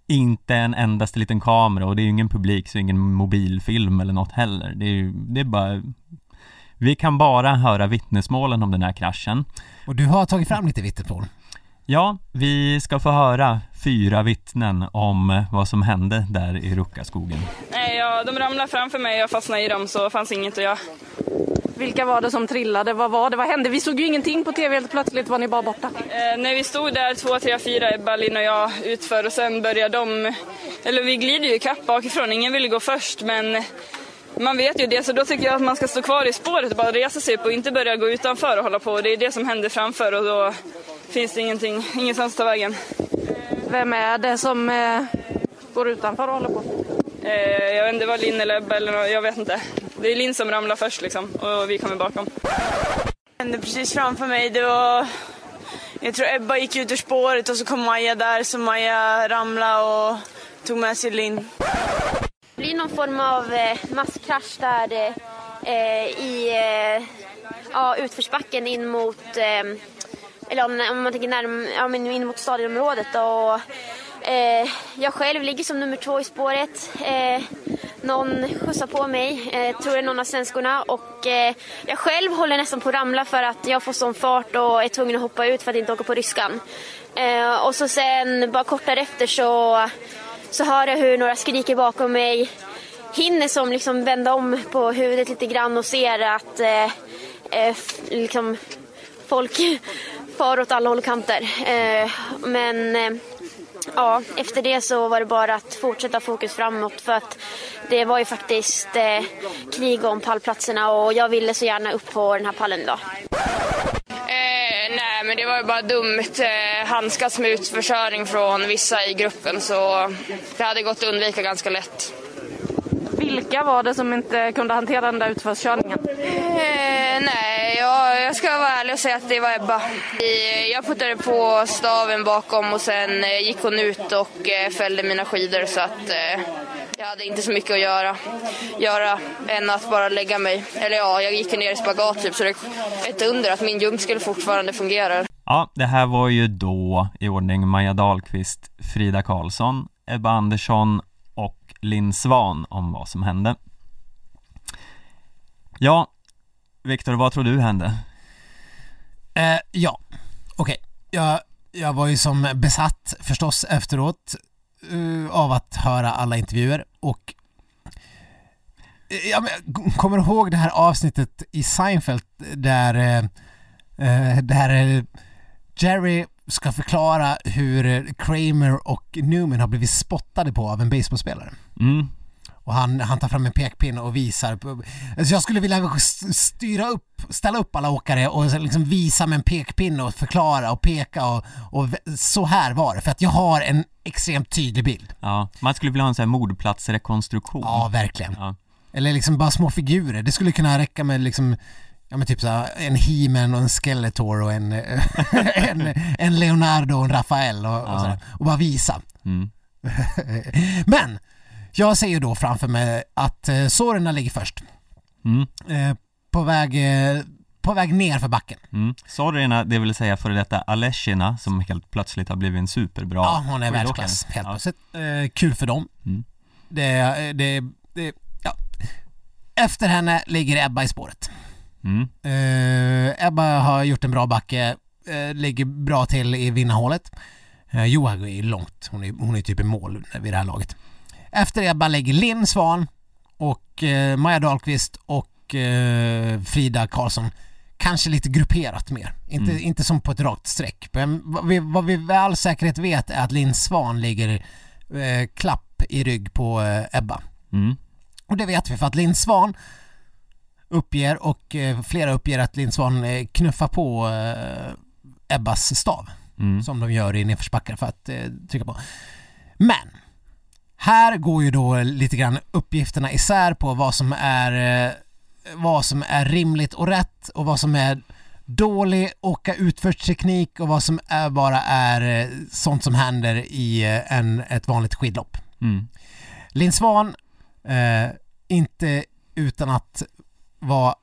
Inte en endaste liten kamera och det är ju ingen publik så ingen mobilfilm eller något heller. Det är ju, det är bara Vi kan bara höra vittnesmålen om den här kraschen. Och du har tagit fram lite vittnesmål. Ja, vi ska få höra fyra vittnen om vad som hände där i Ruckaskogen. Nej, ja, de ramlade framför mig, jag fastnade i dem så fanns inget att göra. Vilka var det som trillade? Vad var det? Vad hände? Vi såg ju ingenting på tv. Helt plötsligt var ni bara borta. Eh, när vi stod där, två, tre, fyra, Ebba, Linn och jag utför och sen började de, eller vi glider ju ikapp bakifrån, ingen ville gå först men man vet ju det så då tycker jag att man ska stå kvar i spåret och bara resa sig upp och inte börja gå utanför och hålla på. Det är det som händer framför och då finns det ingenting, ingenstans att ta vägen. Vem är det som eh, går utanför och håller på? Eh, jag vet inte, det var Linn eller Ebba eller jag vet inte. Det är Linn som ramlar först liksom och vi kommer bakom. hände precis framför mig. Det var... Jag tror Ebba gick ut ur spåret och så kom Maja där så Maja ramlade och tog med sig Linn. Det blir någon form av eh, masskrasch där eh, i eh, ja, utförsbacken in mot, eh, eller om, om man tänker närm, ja, men in mot stadionområdet. Och, eh, jag själv ligger som nummer två i spåret. Eh, någon skjutsar på mig, eh, tror det är någon av svenskorna. Och eh, jag själv håller nästan på att ramla för att jag får sån fart och är tvungen att hoppa ut för att inte åka på ryskan. Eh, och så sen bara kort därefter så så hör jag hur några skriker bakom mig. Hinner som liksom vända om på huvudet lite grann och ser att eh, eh, liksom folk far åt alla håll och kanter. Eh, men eh, ja, efter det så var det bara att fortsätta fokus framåt för att det var ju faktiskt eh, krig om pallplatserna och jag ville så gärna upp på den här pallen idag. Eh, nej, men det var ju bara dumt. Eh, handskas med utförsöring från vissa i gruppen så det hade gått att undvika ganska lätt. Vilka var det som inte kunde hantera den där utförskörningen? Eh, nej, jag, jag ska vara ärlig och säga att det var Ebba. Eh, Jag puttade på staven bakom och sen eh, gick hon ut och eh, fällde mina skidor så att eh, jag hade inte så mycket att göra, göra än att bara lägga mig. Eller ja, jag gick ner i spagat typ så det är ett under att min jump skulle fortfarande fungera. Ja, det här var ju då i ordning Maja Dahlqvist, Frida Karlsson, Ebba Andersson Linn Svan om vad som hände. Ja, Viktor, vad tror du hände? Eh, ja, okej. Jag, jag var ju som besatt förstås efteråt uh, av att höra alla intervjuer och eh, jag kommer ihåg det här avsnittet i Seinfeld där, eh, där Jerry ska förklara hur Kramer och Newman har blivit spottade på av en baseballspelare. Mm. Och han, han tar fram en pekpinne och visar. Alltså jag skulle vilja styra upp, ställa upp alla åkare och liksom visa med en pekpinne och förklara och peka och, och så här var det. För att jag har en extremt tydlig bild. Ja, man skulle vilja ha en sån här mordplatsrekonstruktion. Ja, verkligen. Ja. Eller liksom bara små figurer. Det skulle kunna räcka med liksom Ja men typ såhär, en He-Man och en Skeletor och en, en, en Leonardo och en Rafael och, och sådär. Och bara visa. Mm. men! Jag ser ju då framför mig att eh, Sorena ligger först. Mm. Eh, på väg eh, på väg ner för backen. Mm. Sorrina, det vill säga före detta Aleshina som helt plötsligt har blivit en superbra Ja, hon är världsklass helt ja. plötsligt. Eh, kul för dem. Mm. Det, det, det, ja. Efter henne ligger Ebba i spåret. Mm. Eh, Ebba har gjort en bra backe, eh, ligger bra till i vinnarhålet. Eh, Johaug är långt, hon är, hon är typ i mål vid det här laget. Efter Ebba ligger Linn Svan och eh, Maja Dahlqvist och eh, Frida Karlsson. Kanske lite grupperat mer, inte, Mm. inte som på ett rakt streck. Men vad vi, vad vi med all säkerhet vet är att Linn Svan ligger eh, klapp i rygg på eh, Ebba. Mm. Och det vet vi för att Linn Svan uppger och eh, flera uppger att Linn Svan eh, knuffar på eh, Ebbas stav Mm. som de gör i nedförsbackar för att trycka på. Men här går ju då lite grann uppgifterna isär på vad som är vad som är rimligt och rätt och vad som är dålig åka utförsteknik och vad som är, bara är sånt som händer i en, ett vanligt skidlopp. Mm. Linn Svan, eh, inte utan att vara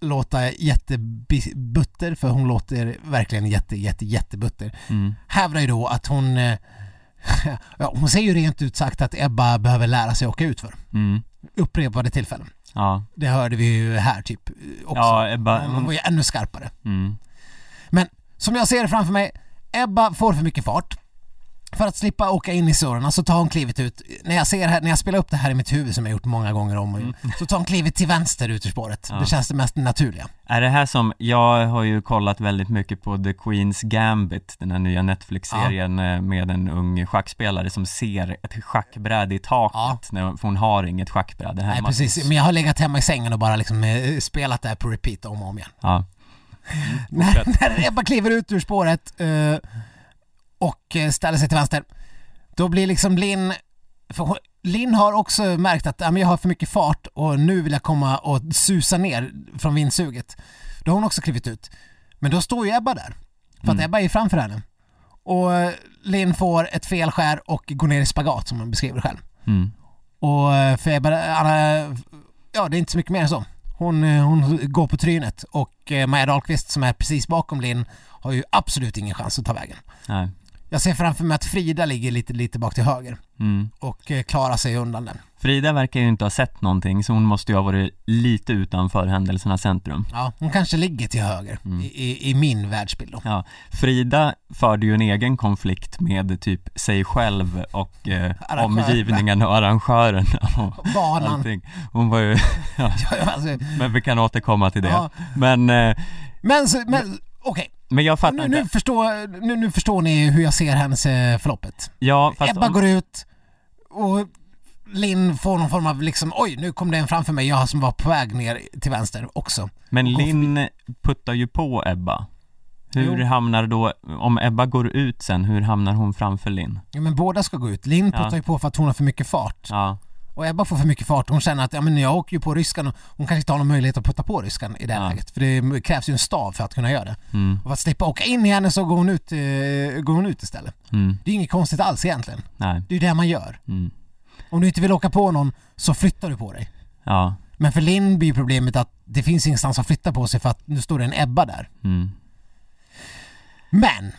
låta jättebutter, för hon låter verkligen jätte, jätte, jättebutter. Mm. Hävdar ju då att hon, eh, ja, hon säger ju rent ut sagt att Ebba behöver lära sig åka utför. Mm. Upprepade tillfällen. Ja. Det hörde vi ju här typ eh, också. Ja, Ebba, Hon var ju ännu skarpare. Mm. Men som jag ser det framför mig, Ebba får för mycket fart. För att slippa åka in i surrarna så tar hon klivet ut, när jag ser här, när jag spelar upp det här i mitt huvud som jag gjort många gånger om och så tar hon klivet till vänster ut ur spåret. Ja. Det känns det mest naturliga. Är det här som, jag har ju kollat väldigt mycket på The Queen's Gambit, den här nya Netflix-serien eh, med en ung schackspelare som ser ett schackbräde i taket, när, hon- för hon har inget schackbräde hemma. Nej precis, men jag har legat hemma i sängen och bara liksom eh, spelat det här på repeat om och om igen. Ja. när, när Ebba kliver ut ur spåret eh, och eh, ställer sig till vänster, då blir liksom Linn, för Linn har också märkt att jag har för mycket fart och nu vill jag komma och susa ner från vindsuget. Då har hon också klivit ut. Men då står ju Ebba där, för att Mm. Ebba är framför henne. Och eh, Linn får ett felskär och går ner i spagat som hon beskriver själv. Mm. Och eh, för Ebba, ja det är inte så mycket mer än så. Hon, hon går på trynet och Maja Dahlqvist som är precis bakom Linn har ju absolut ingen chans att ta vägen. Nej. Jag ser framför mig att Frida ligger lite, lite bak till höger Mm. och eh, klarar sig undan den. Frida verkar ju inte ha sett någonting, så hon måste ju ha varit lite utanför händelsernas centrum. Ja, hon kanske ligger till höger i, i, i min världsbild då. Ja, Frida förde ju en egen konflikt med typ sig själv och eh, omgivningen och arrangörerna och Banan. allting. Hon var ju, ja, Ja, alltså, men vi kan återkomma till det. Ja. Men, eh, men så- men okej, men jag fattar nu, inte. nu, förstår, nu, nu förstår ni hur jag ser hennes eh, förloppet. Ja, fast Ebba om- går ut och Linn får någon form av liksom, oj nu kom det en framför mig, jag som var på väg ner till vänster också. Men Linn puttar ju på Ebba. Hur Jo. hamnar då, om Ebba går ut sen, hur hamnar hon framför Linn? Ja men båda ska gå ut. Linn Ja. puttar ju på för att hon har för mycket fart. Ja, Och Ebba får för mycket fart. Hon känner att ja, men jag åker ju på ryskan och hon kanske inte har någon möjlighet att putta på ryskan i det här Ja. läget. För det krävs ju en stav för att kunna göra det. mm, Och för att slippa åka in i henne så går hon ut, eh, går hon ut istället. mm, Det är inget konstigt alls egentligen. nej, Det är ju det man gör. mm, Om du inte vill åka på någon så flyttar du på dig. ja, Men för Linn blir problemet att det finns ingenstans att flytta på sig för att nu står det en Ebba där. mm, Men!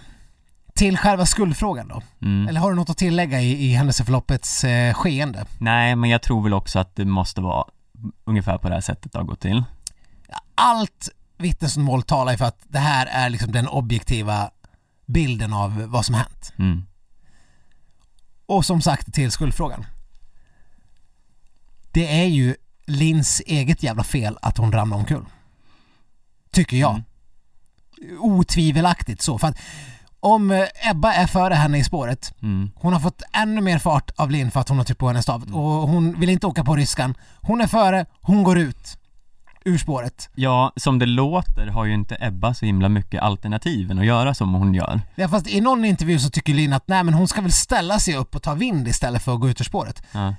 Till själva skuldfrågan då. mm. Eller har du något att tillägga i, i händelseförloppets eh, skeende? Nej, men jag tror väl också att det måste vara ungefär på det här sättet det har gått till. allt vittnesmål talar ju för att det här är liksom den objektiva bilden av vad som hänt. Mm, Och som sagt till skuldfrågan. Det är ju Lins eget jävla fel att hon ramlade omkull. Tycker jag. Mm. Otvivelaktigt så. För att om eh, Ebba är före henne i spåret, Mm. hon har fått ännu mer fart av Linn för att hon har tryckt på hennes stav och hon vill inte åka på ryskan. Hon är före, hon går ut ur spåret. Ja, som det låter har ju inte Ebba så himla mycket alternativ än att göra som hon gör. Ja, fast i någon intervju så tycker Linn att nej men hon ska väl ställa sig upp och ta vind istället för att gå ut ur spåret. Ja.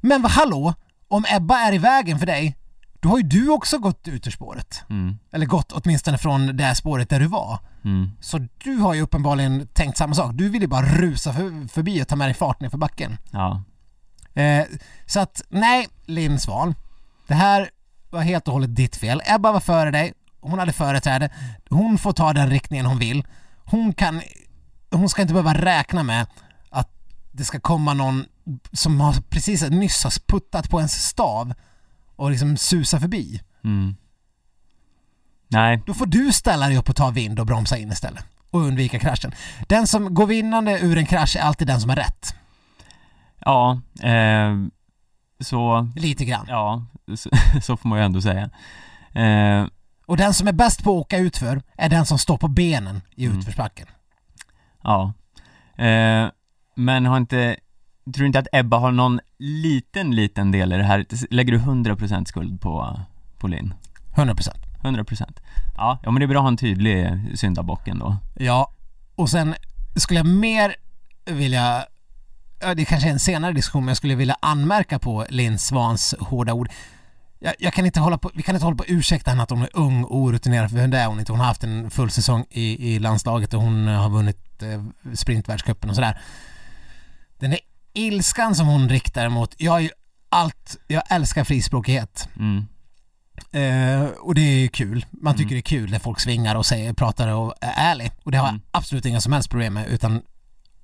Men vad hallå? Om Ebba är i vägen för dig, då har ju du också gått ut ur spåret. Mm. Eller gått åtminstone från det spåret där du var. Mm. Så du har ju uppenbarligen tänkt samma sak. Du vill ju bara rusa för, förbi och ta med dig fart ner för backen. Ja. Eh, så att, nej, Linn Svan. Det här var helt och hållet ditt fel. Ebba var före dig. Hon hade företräde. Hon får ta den riktningen hon vill. Hon kan... Hon ska inte behöva räkna med att det ska komma någon som har precis nyss har puttat på ens stav och liksom susa förbi. Mm. Nej, Då får du ställa dig upp och ta vind och bromsa in istället. Och undvika kraschen. Den som går vinnande ur en krasch är alltid den som har rätt. ja, eh, så, Lite grann. ja, så, så får man ju ändå säga. Eh, Och den som är bäst på att åka utför är den som står på benen i Mm. utförsbacken. ja. Eh, men har inte, tror du inte att Ebba har någon liten, liten del i det här? Lägger du 100% skuld på, på Linn? 100%. 100%? Ja, ja men det är bra att ha en tydlig syndabock ändå. Ja, och sen skulle jag mer vilja ja, det kanske är en senare diskussion, men jag skulle vilja anmärka på Linn Svans hårda ord. Jag, jag kan inte hålla på, vi kan inte hålla på och ursäkta henne att hon är ung och orutinerad, för det är hon inte. Hon har haft en full säsong i, i landslaget och hon har vunnit eh, sprintvärldscupen och sådär. Den där ilskan som hon riktar mot, jag är allt, jag älskar frispråkighet. Mm. Eh, och det är ju kul. Man tycker det är kul när folk svingar och säger, pratar och är ärlig. Och det har jag absolut inga som helst problem med, utan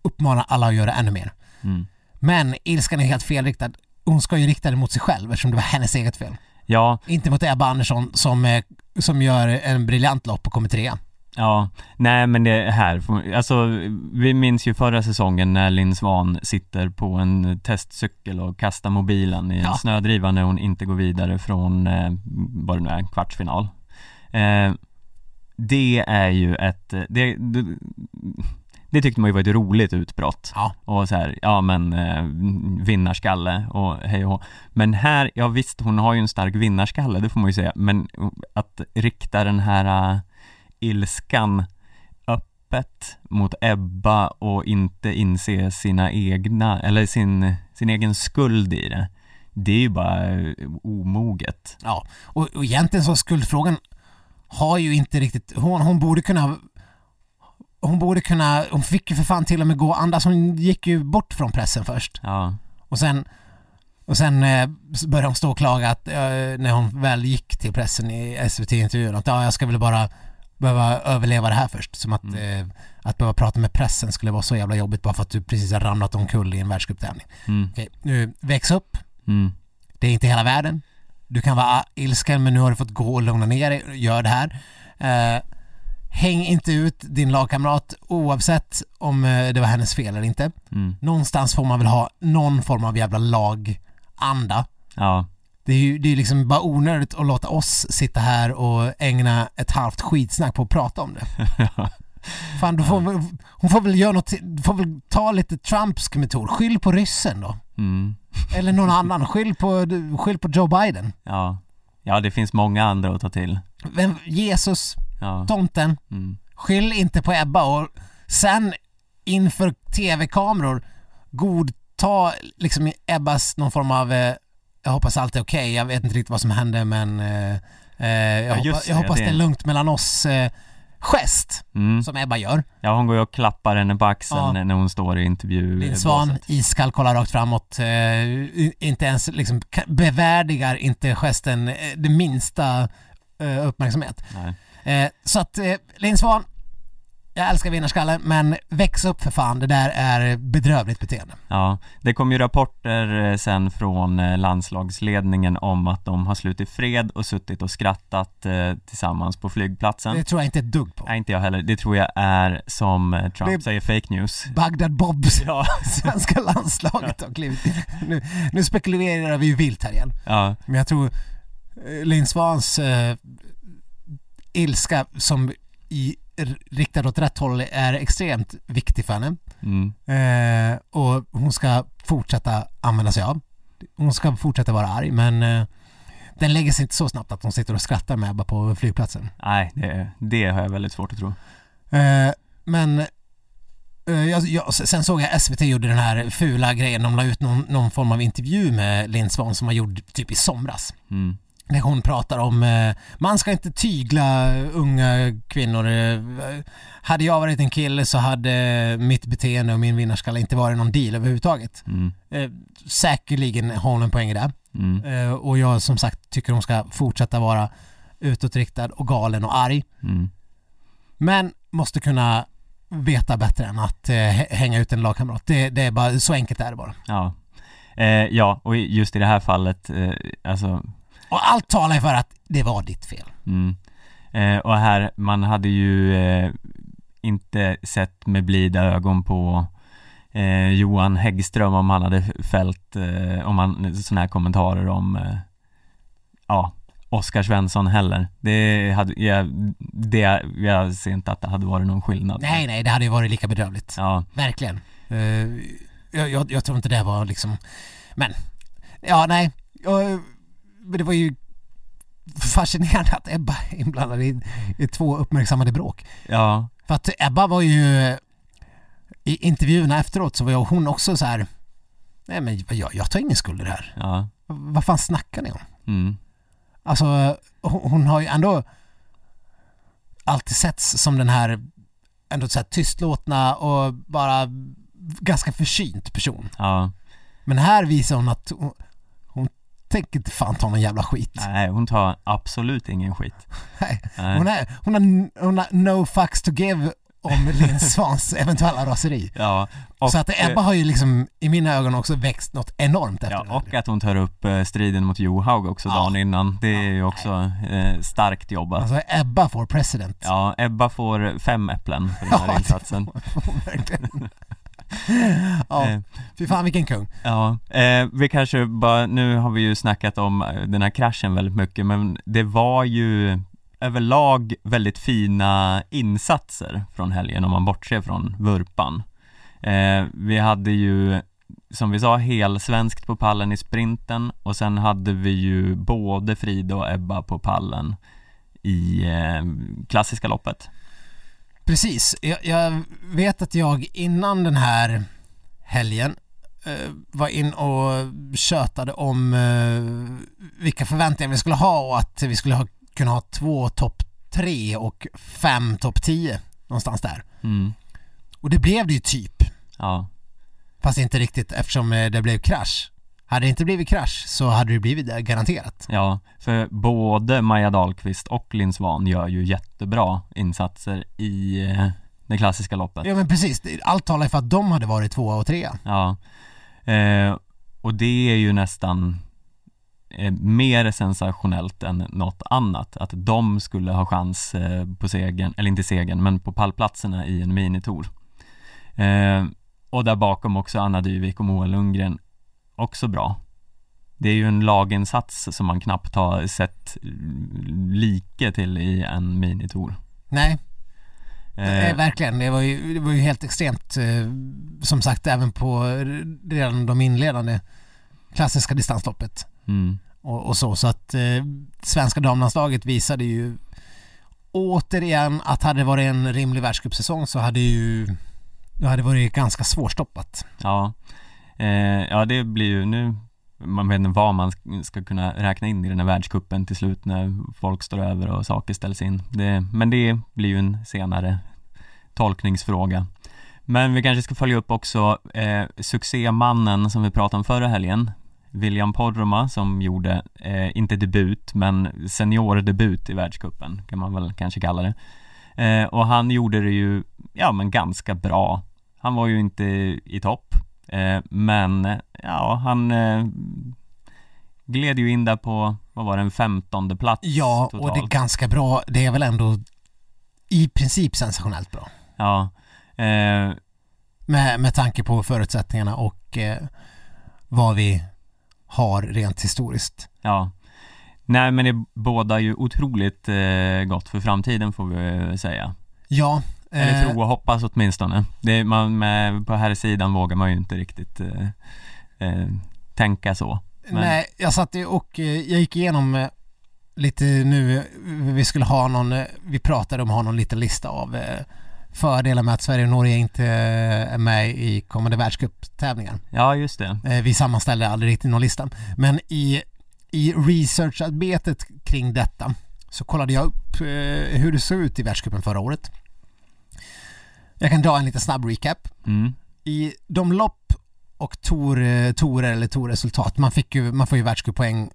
uppmanar alla att göra ännu mer. Mm. Men ilskan är helt felriktad. Hon ska ju rikta den mot sig själv eftersom det var hennes eget fel. Ja, Inte mot Ebba Andersson som, som gör en briljant lopp och kommer trea. Ja, nej men det här, alltså vi minns ju förra säsongen när Linn Svan sitter på en testcykel och kastar mobilen i en Ja. snödriva när hon inte går vidare från, eh, vad det nu är, kvartsfinal. Eh, det är ju ett, det, det, det tyckte man ju var ett roligt utbrott. Ja. Och så här, ja men eh, vinnarskalle och hej och. Men här, ja visst hon har ju en stark vinnarskalle, det får man ju säga, men att rikta den här eh, ilskan öppet mot Ebba och inte inse sina egna, eller sin, sin egen skuld i det. Det är ju bara eh, omoget. Ja, och, och egentligen så skuldfrågan har ju inte riktigt, hon, hon borde kunna hon borde kunna, hon fick ju för fan till och med gå andas, hon gick ju bort från pressen först. Ja, Och sen, och sen eh, började hon stå och klaga att, eh, när hon väl gick till pressen i SVT-intervjun att ja, jag ska väl bara behöva överleva det här först. Som att, eh, att behöva prata med pressen skulle vara så jävla jobbigt bara för att du precis har ramlat omkull i en världscuptävling. mm, Okej, nu väx upp. mm, Det är inte hela världen. Du kan vara ilsken men nu har du fått gå och lugna ner dig. Gör det här. Eh, häng inte ut din lagkamrat oavsett om eh, det var hennes fel eller inte. mm, Någonstans får man väl ha någon form av jävla laganda. ja, Det är ju det är liksom bara onödigt att låta oss sitta här och ägna ett halvt skitsnack på att prata om det. Fan, du får, väl- hon får väl göra något, du får väl ta lite Trumpsk metod. Skyll på ryssen då. mm, Eller någon annan. Skyll på, skyll på Joe Biden. ja. Ja, det finns många andra att ta till. Vem, Jesus, Ja, tomten. mm, Skyll inte på Ebba och sen inför tv-kameror godta liksom Ebbas någon form av eh, jag hoppas allt är okej, jag vet inte riktigt vad som hände men eh, eh, jag, Ja, hoppas, det, jag hoppas det- är lugnt mellan oss eh, gest mm. som Ebba gör. Ja, hon går ju och klappar henne på axeln Ja. när hon står i intervju Linn Svan, iskall, kollar rakt framåt, eh, inte ens liksom bevärdigar inte gesten eh, det minsta eh, uppmärksamhet. Eh, så att eh, Linn Svan, jag älskar vinnarskallen men väx upp för fan, det där är bedrövligt beteende. Ja, det kom ju rapporter eh, sen från eh, landslagsledningen om att de har slutit fred och suttit och skrattat eh, tillsammans på flygplatsen. Det tror jag inte ett dugg på. Nej, inte jag heller. Det tror jag är som Trump Det- säger fake news. Bagdad Bobs, Ja, svenska landslaget har klivit in. nu, nu spekulerar vi ju vilt här igen. ja, Men jag tror Linn Svans eh, ilska som i riktad åt rätt håll är extremt viktig för henne. Mm. Eh, och hon ska fortsätta använda sig av. Hon ska fortsätta vara arg men eh, den lägger sig inte så snabbt att hon sitter och skrattar med Ebba på flygplatsen. Nej, det, det har jag väldigt svårt att tro. Eh, men eh, jag, jag, sen såg jag SVT gjorde den här fula grejen, de la ut någon, någon form av intervju med Linn Svahn som var gjord typ i somras. Mm. Där hon pratar om, eh, man ska inte tygla unga kvinnor. Eh, hade jag varit en kille så hade mitt beteende och min vinnarskalle inte varit någon deal överhuvudtaget. Mm. Eh, säkerligen har hon en poäng i det. Mm. Eh, och jag som sagt tycker hon ska fortsätta vara utåtriktad och galen och arg. Mm. Men måste kunna veta bättre än att eh, hä- hänga ut en lagkamrat. Det, det är bara, så enkelt är det bara. Ja. Eh, ja, och just i det här fallet, eh, alltså Och allt talar ju för att det var ditt fel. Mm. Eh, och här, man hade ju eh, inte sett med blida ögon på eh, Johan Häggström om han hade fällt, eh, om han, sådana här kommentarer om, eh, ja, Oskar Svensson heller. Det hade, jag, det, jag ser inte att det hade varit någon skillnad. Nej, nej, det hade ju varit lika bedrövligt. Ja, Verkligen. Eh, jag, jag, jag tror inte det var liksom, men, ja nej, jag, men det var ju fascinerande att Ebba är inblandad i, i två uppmärksammade bråk. ja, För att Ebba var ju, i intervjuerna efteråt så var jag, hon också så här, nej men jag, jag tar ingen skuld i det här. ja, Vad fan snackar ni om? mm, Alltså hon, hon har ju ändå alltid setts som den här ändå så här tystlåtna och bara ganska försynt person. ja, Men här visar hon att tänker inte fan ta någon jävla skit. nej hon tar absolut ingen skit. Nej. Hon, är, hon, har, hon har no fucks to give om Linn Svans eventuella raseri. Ja, och, så att Ebba har ju liksom i mina ögon också växt något enormt efter Ja, det och att hon tar upp eh, striden mot Johaug också Ja. dagen innan. Det är ju också eh, starkt jobbat. Alltså Ebba får president. Ja, Ebba får fem äpplen för den här Ja, det insatsen. får hon verkligen. ja, Eh, fy fan vilken kung. Ja, eh, vi kanske bara, nu har vi ju snackat om eh, den här kraschen väldigt mycket men det var ju överlag väldigt fina insatser från helgen om man bortser från vurpan. Eh, vi hade ju som vi sa helsvenskt på pallen i sprinten och sen hade vi ju både Frida och Ebba på pallen i eh, klassiska loppet. Precis, jag, jag vet att jag innan den här helgen eh, var in och tjötade om eh, vilka förväntningar vi skulle ha och att vi skulle ha, kunna ha två topp tre och fem topp tio någonstans där. Mm. Och det blev det ju typ, Ja, fast inte riktigt eftersom eh, det blev krasch. Hade det inte blivit krasch så hade det blivit det garanterat. Ja, för både Maja Dahlqvist och Linn Svan gör ju jättebra insatser i eh, det klassiska loppet. Ja men precis, allt talar för att de hade varit tvåa och trea. Ja, eh, och det är ju nästan eh, mer sensationellt än något annat att de skulle ha chans eh, på segern, eller inte segern, men på pallplatserna i en minitour. Eh, och där bakom också Anna Dyvik och Moa Lundgren också bra. Det är ju en laginsats som man knappt har sett like till i en minitour. Nej, Eh, verkligen, det var, ju, det var ju helt extremt eh, som sagt även på redan de inledande klassiska distansloppet mm, och, och så så att eh, svenska damlandslaget visade ju återigen att hade det varit en rimlig världscupsäsong så hade ju det hade varit ganska svårstoppat. Ja, eh, ja det blir ju nu man vet inte vad man ska kunna räkna in i den här världskuppen till slut när folk står över och saker ställs in. Det, men det blir ju en senare tolkningsfråga. Men vi kanske ska följa upp också eh, succémannen som vi pratade om förra helgen, William Poromaa som gjorde, eh, inte debut, men seniordebut i världskuppen kan man väl kanske kalla det. Eh, och han gjorde det ju, ja men ganska bra. Han var ju inte i topp, men ja, han eh, gled ju in där på, vad var det, en femtonde plats Ja, totalt. och det är ganska bra. Det är väl ändå i princip sensationellt bra. Ja, eh, Med, med tanke på förutsättningarna och eh, vad vi har rent historiskt. ja. Nej men det bådar ju otroligt eh, gott för framtiden får vi säga. Ja. Eller eh, tro och hoppas åtminstone. Det är, man, med, på här sidan vågar man ju inte riktigt eh, eh, tänka så. Men- Nej, jag satt och eh, jag gick igenom eh, lite nu, vi skulle ha någon, vi pratade om att ha någon liten lista av fördelar med att Sverige och Norge inte är med i kommande världscuptävlingar. Ja, just det. Vi sammanställde aldrig riktigt någon lista. Men i, i researcharbetet kring detta så kollade jag upp hur det såg ut i världscupen förra året. Jag kan dra en liten snabb recap. Mm. I de lopp och tor, torer eller torresultat, man, fick ju, man får ju världscuppoäng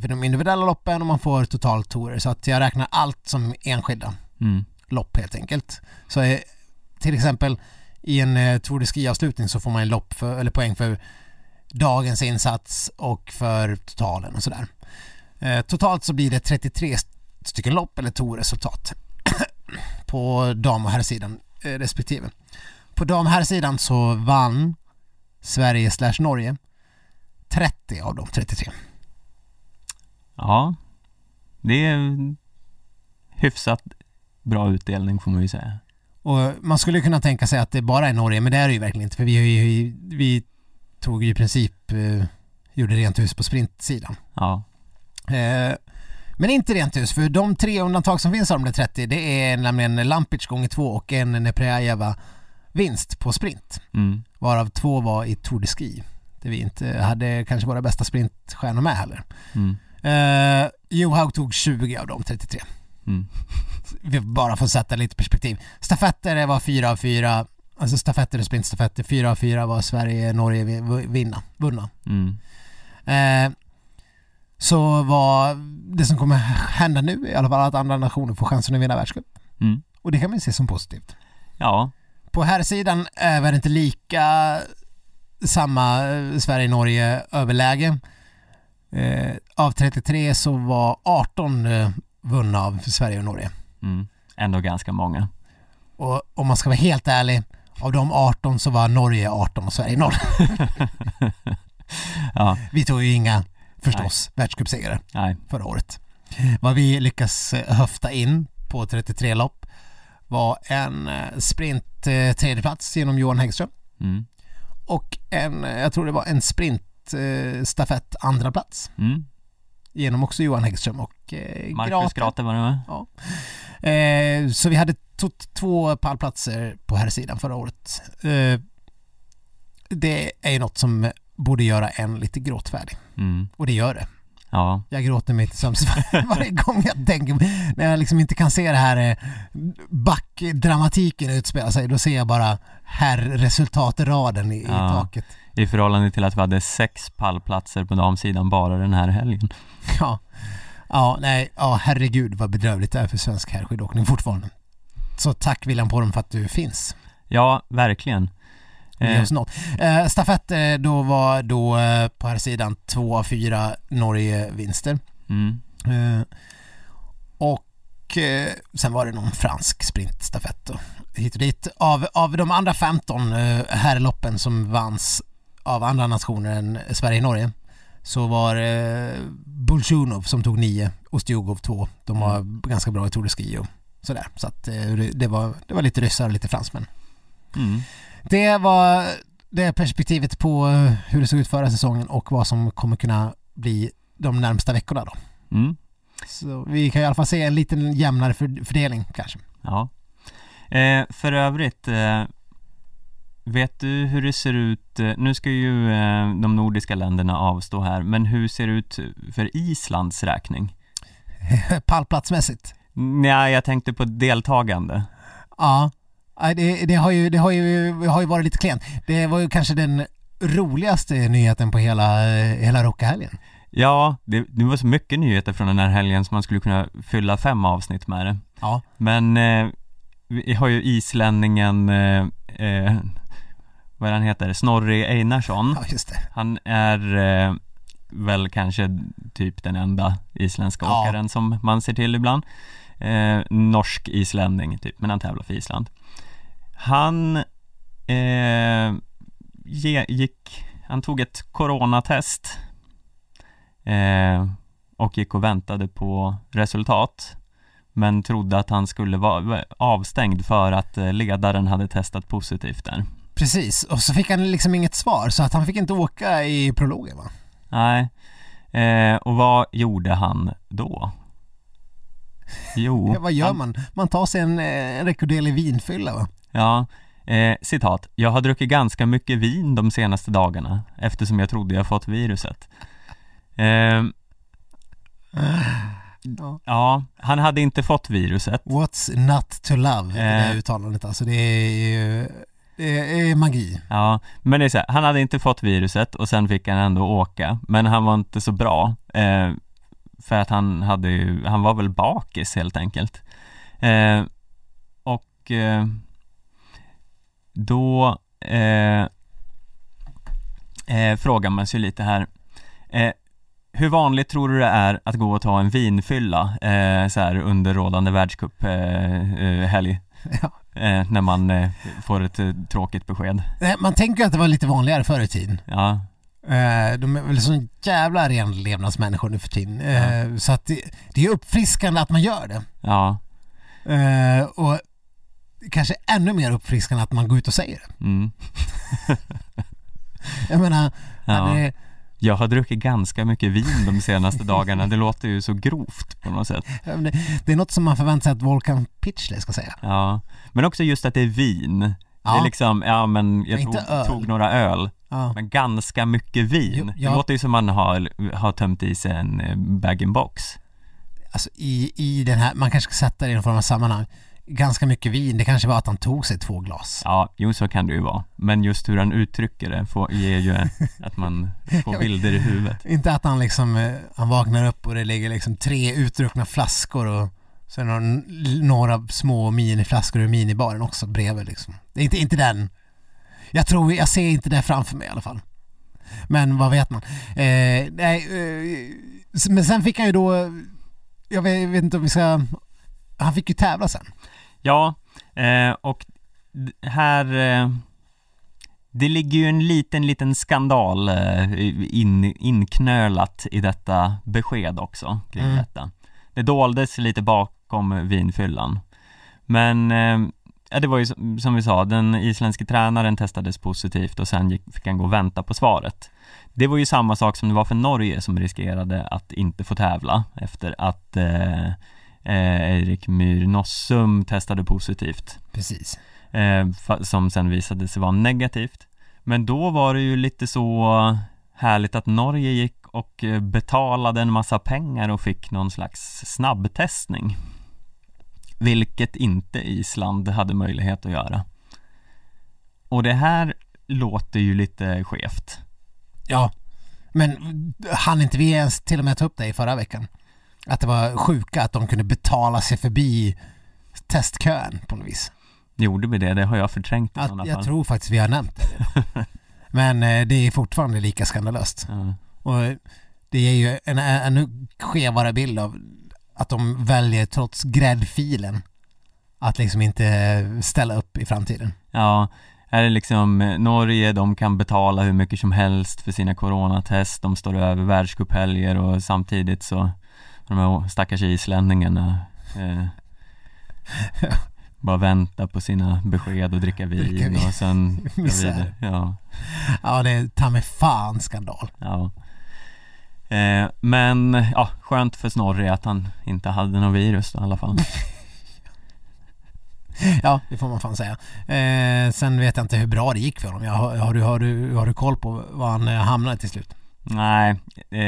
för de individuella loppen och man får totalt torer så att jag räknar allt som enskilda Mm. lopp helt enkelt. Så eh, till exempel i en eh, Tour de Ski-avslutning så får man en lopp för, eller poäng för dagens insats och för totalen och sådär. Eh, totalt så blir det 33 stycken lopp eller Tour-resultat på dam och herrsidan respektive. På dam och herrsidan så vann Sverige slash Norge 30 av de 33. Ja, det är hyfsat bra utdelning får man ju säga. Och man skulle kunna tänka sig att det bara är Norge, men det är det ju verkligen inte för vi, ju, vi tog ju i princip, eh, gjorde rent hus på sprintsidan. Ja, Eh, men inte rent hus, för de tre undantag som finns av de där 30, det är nämligen Lampic gånger två och en Neprjajeva vinst på sprint. mm. Varav två var i Tour de Ski. Där vi inte hade kanske våra bästa sprintstjärnor med heller. Mm. Eh, Johaug tog 20 av de 33. Mm. Bara får sätta lite perspektiv. Stafetter var fyra av fyra. Alltså stafetter och sprintstafetter. Fyra av fyra var Sverige, Norge vinna, vunna. Mm. Eh, så var det som kommer hända nu i alla fall att andra nationer får chansen att vinna världscup. Mm. Och det kan vi se som positivt. Ja, På här sidan är väl inte lika samma eh, Sverige-Norge överläge. Eh, av 33 så var 18 eh, vunna av Sverige och Norge. mm. ändå ganska många. Och om man ska vara helt ärlig, av de 18 så var Norge 18 och Sverige 0. Ja, Vi tog ju inga, förstås, nej. förra året. Vad vi lyckas eh, höfta in på 33 lopp var en eh, sprint eh, tredjeplats genom Johan Häggström Mm. och en, jag tror det var en sprint stafett andra plats Mm. genom också Johan Häggström och eh, Marcus Grate. Var det med? Eh, så vi hade två pallplatser på här sidan förra året. Eh, det är ju något som borde göra en lite gråtfärdig. Mm. Och det gör det. Ja, Jag gråter mig till sömns var- varje gång jag tänker, när jag liksom inte kan se det här eh, backdramatiken utspela sig, då ser jag bara här resultatraden i, Ja. i taket. i förhållande till att vi hade sex pallplatser på damsidan bara den här helgen. Ja, ja nej, ja herregud vad bedrövligt det är för svensk herrskidåkning fortfarande. Så tack William Porm för att du finns. Ja, verkligen. Eh, något. Eh, stafett eh, då var då eh, på här sidan två av fyra Norge-vinster. mm. Eh, och eh, sen var det någon fransk sprintstafett och hit och dit. Av, av de andra 15 eh, herrloppen som vanns av andra nationer än Sverige och Norge så var det Bulshunov som tog nio och Stjugov två. De var ganska bra i Tour de Ski och sådär. Så att det, var, det var lite ryssar och lite fransmän. Mm. Det var det perspektivet på eh, hur det såg ut förra säsongen och vad som kommer kunna bli de närmsta veckorna då. Mm. Så vi kan i alla fall se en liten jämnare för, fördelning kanske. Ja. Eh, för övrigt, eh, vet du hur det ser ut, eh, nu ska ju eh, de nordiska länderna avstå här, men hur ser det ut för Islands räkning? Pallplatsmässigt. Nej, jag tänkte på deltagande. Ja, det, det, har ju, det har, ju, har ju varit lite klent. Det var ju kanske den roligaste nyheten på hela, hela rockahelgen. Ja, det, det var så mycket nyheter från den här helgen som man skulle kunna fylla fem avsnitt med det. Ja. Men eh, vi har ju islänningen, eh, eh, vad han heter, Snorri Einarsson. Ja, just det. Han är eh, väl kanske typ den enda isländska Ja. åkaren som man ser till ibland. Eh, norsk islänning typ, men han tävlar för Island. Han eh, gick, han tog ett coronatest eh, och gick och väntade på resultat. Men trodde att han skulle vara avstängd för att eh, ledaren hade testat positivt där. Precis, och så fick han liksom inget svar så att han fick inte åka i prologen va? Nej. Eh, och vad gjorde han då? Jo, Ja, vad gör han, man? Man tar sig en, eh, en rekorderlig vinfylla va? Ja, eh, citat. Jag har druckit ganska mycket vin de senaste dagarna eftersom jag trodde jag fått viruset. Eh, Ja. ja, han hade inte fått viruset. What's not to love, det där Eh. uttalandet alltså. Det är ju, det är magi. Ja, men det är så här, han hade inte fått viruset och sen fick han ändå åka, men han var inte så bra. Eh, för att han hade ju, han var väl bakis helt enkelt. Eh, och eh, då eh, eh, frågar man sig lite här. Eh, hur vanligt tror du det är att gå och ta en vinfylla eh, så här under rådande världscuphelg? Eh, eh? Ja. när man får ett tråkigt besked. Nej, Man tänker ju att det var lite vanligare förr i tiden. Ja, De är väl så jävla renlevnadsmänniskor nu för tiden. Eh, Så att det, det är uppfriskande att man gör det. ja, Och kanske ännu mer uppfriskande att man går ut och säger det. mm, Jag menar, ja. hade, Jag har druckit ganska mycket vin de senaste dagarna. Det låter ju så grovt på något sätt. det, det är något som man förväntar sig att Volkan Pitchley ska säga. Ja, men också just att det är vin. Det Ja. är liksom, ja men jag Inte tog, tog några öl, Ja. men ganska mycket vin. Jo, ja. Det låter ju som man har, har tömt i sig en eh, bag-in-box. Alltså i, i den här, man kanske ska sätta det i någon form av sammanhang. Ganska mycket vin, det kanske var att han tog sig två glas. Ja, jo så kan det ju vara. Men just hur han uttrycker det får, ger ju att man får bilder i huvudet. Inte att han liksom, eh, han vaknar upp och det ligger liksom tre utdruckna flaskor och sen några, några små miniflaskor ur minibaren också bredvid liksom. Det är inte, inte den. Jag tror, jag ser inte det framför mig i alla fall. Men vad vet man? Eh, nej, eh, men sen fick han ju då, jag vet, jag vet inte om vi ska, han fick ju tävla sen. Ja, eh, och här eh, Det ligger ju en liten, liten skandal eh, in, inknölat i detta besked också kring Mm. detta. Det doldes lite bakom vinfyllan. Men eh, ja, det var ju som, som vi sa, den isländske tränaren testades positivt och sen gick, fick han gå och vänta på svaret. Det var ju samma sak som det var för Norge som riskerade att inte få tävla efter att eh, eh, Eirik Myhr Nossum testade positivt Precis. eh, som sen visade sig vara negativt. Men då var det ju lite så härligt att Norge gick och eh, betalade en massa pengar och fick någon slags snabbtestning. Vilket inte Island hade möjlighet att göra. Och det här låter ju lite skevt. Ja, men han inte vi ens till och med ta upp det i förra veckan? Att det var sjuka att de kunde betala sig förbi testkön på något vis. Gjorde vi det? Det har jag förträngt i Att, jag fall. tror faktiskt vi har nämnt det. Men eh, det är fortfarande lika skandalöst. Ja. Och det är ju en en ännu skevare bild av att de väljer trots gräddfilen att liksom inte ställa upp i framtiden. Ja, är det liksom eh, Norge, de kan betala hur mycket som helst för sina coronatest, de står över världscuphelger och samtidigt så de här stackars islänningarna eh, bara vänta på sina besked och dricka vin Dricka vin. och sen vidare. Ja, Ja, det är ta mig fan skandal. ja. Eh, men ja, skönt för Snorri att han inte hade något virus då, i alla fall. Ja, det får man fan säga. Eh, sen vet jag inte hur bra det gick för honom. Jag, har, har, du, har, du, har du koll på var han eh, hamnade till slut? Nej, eh,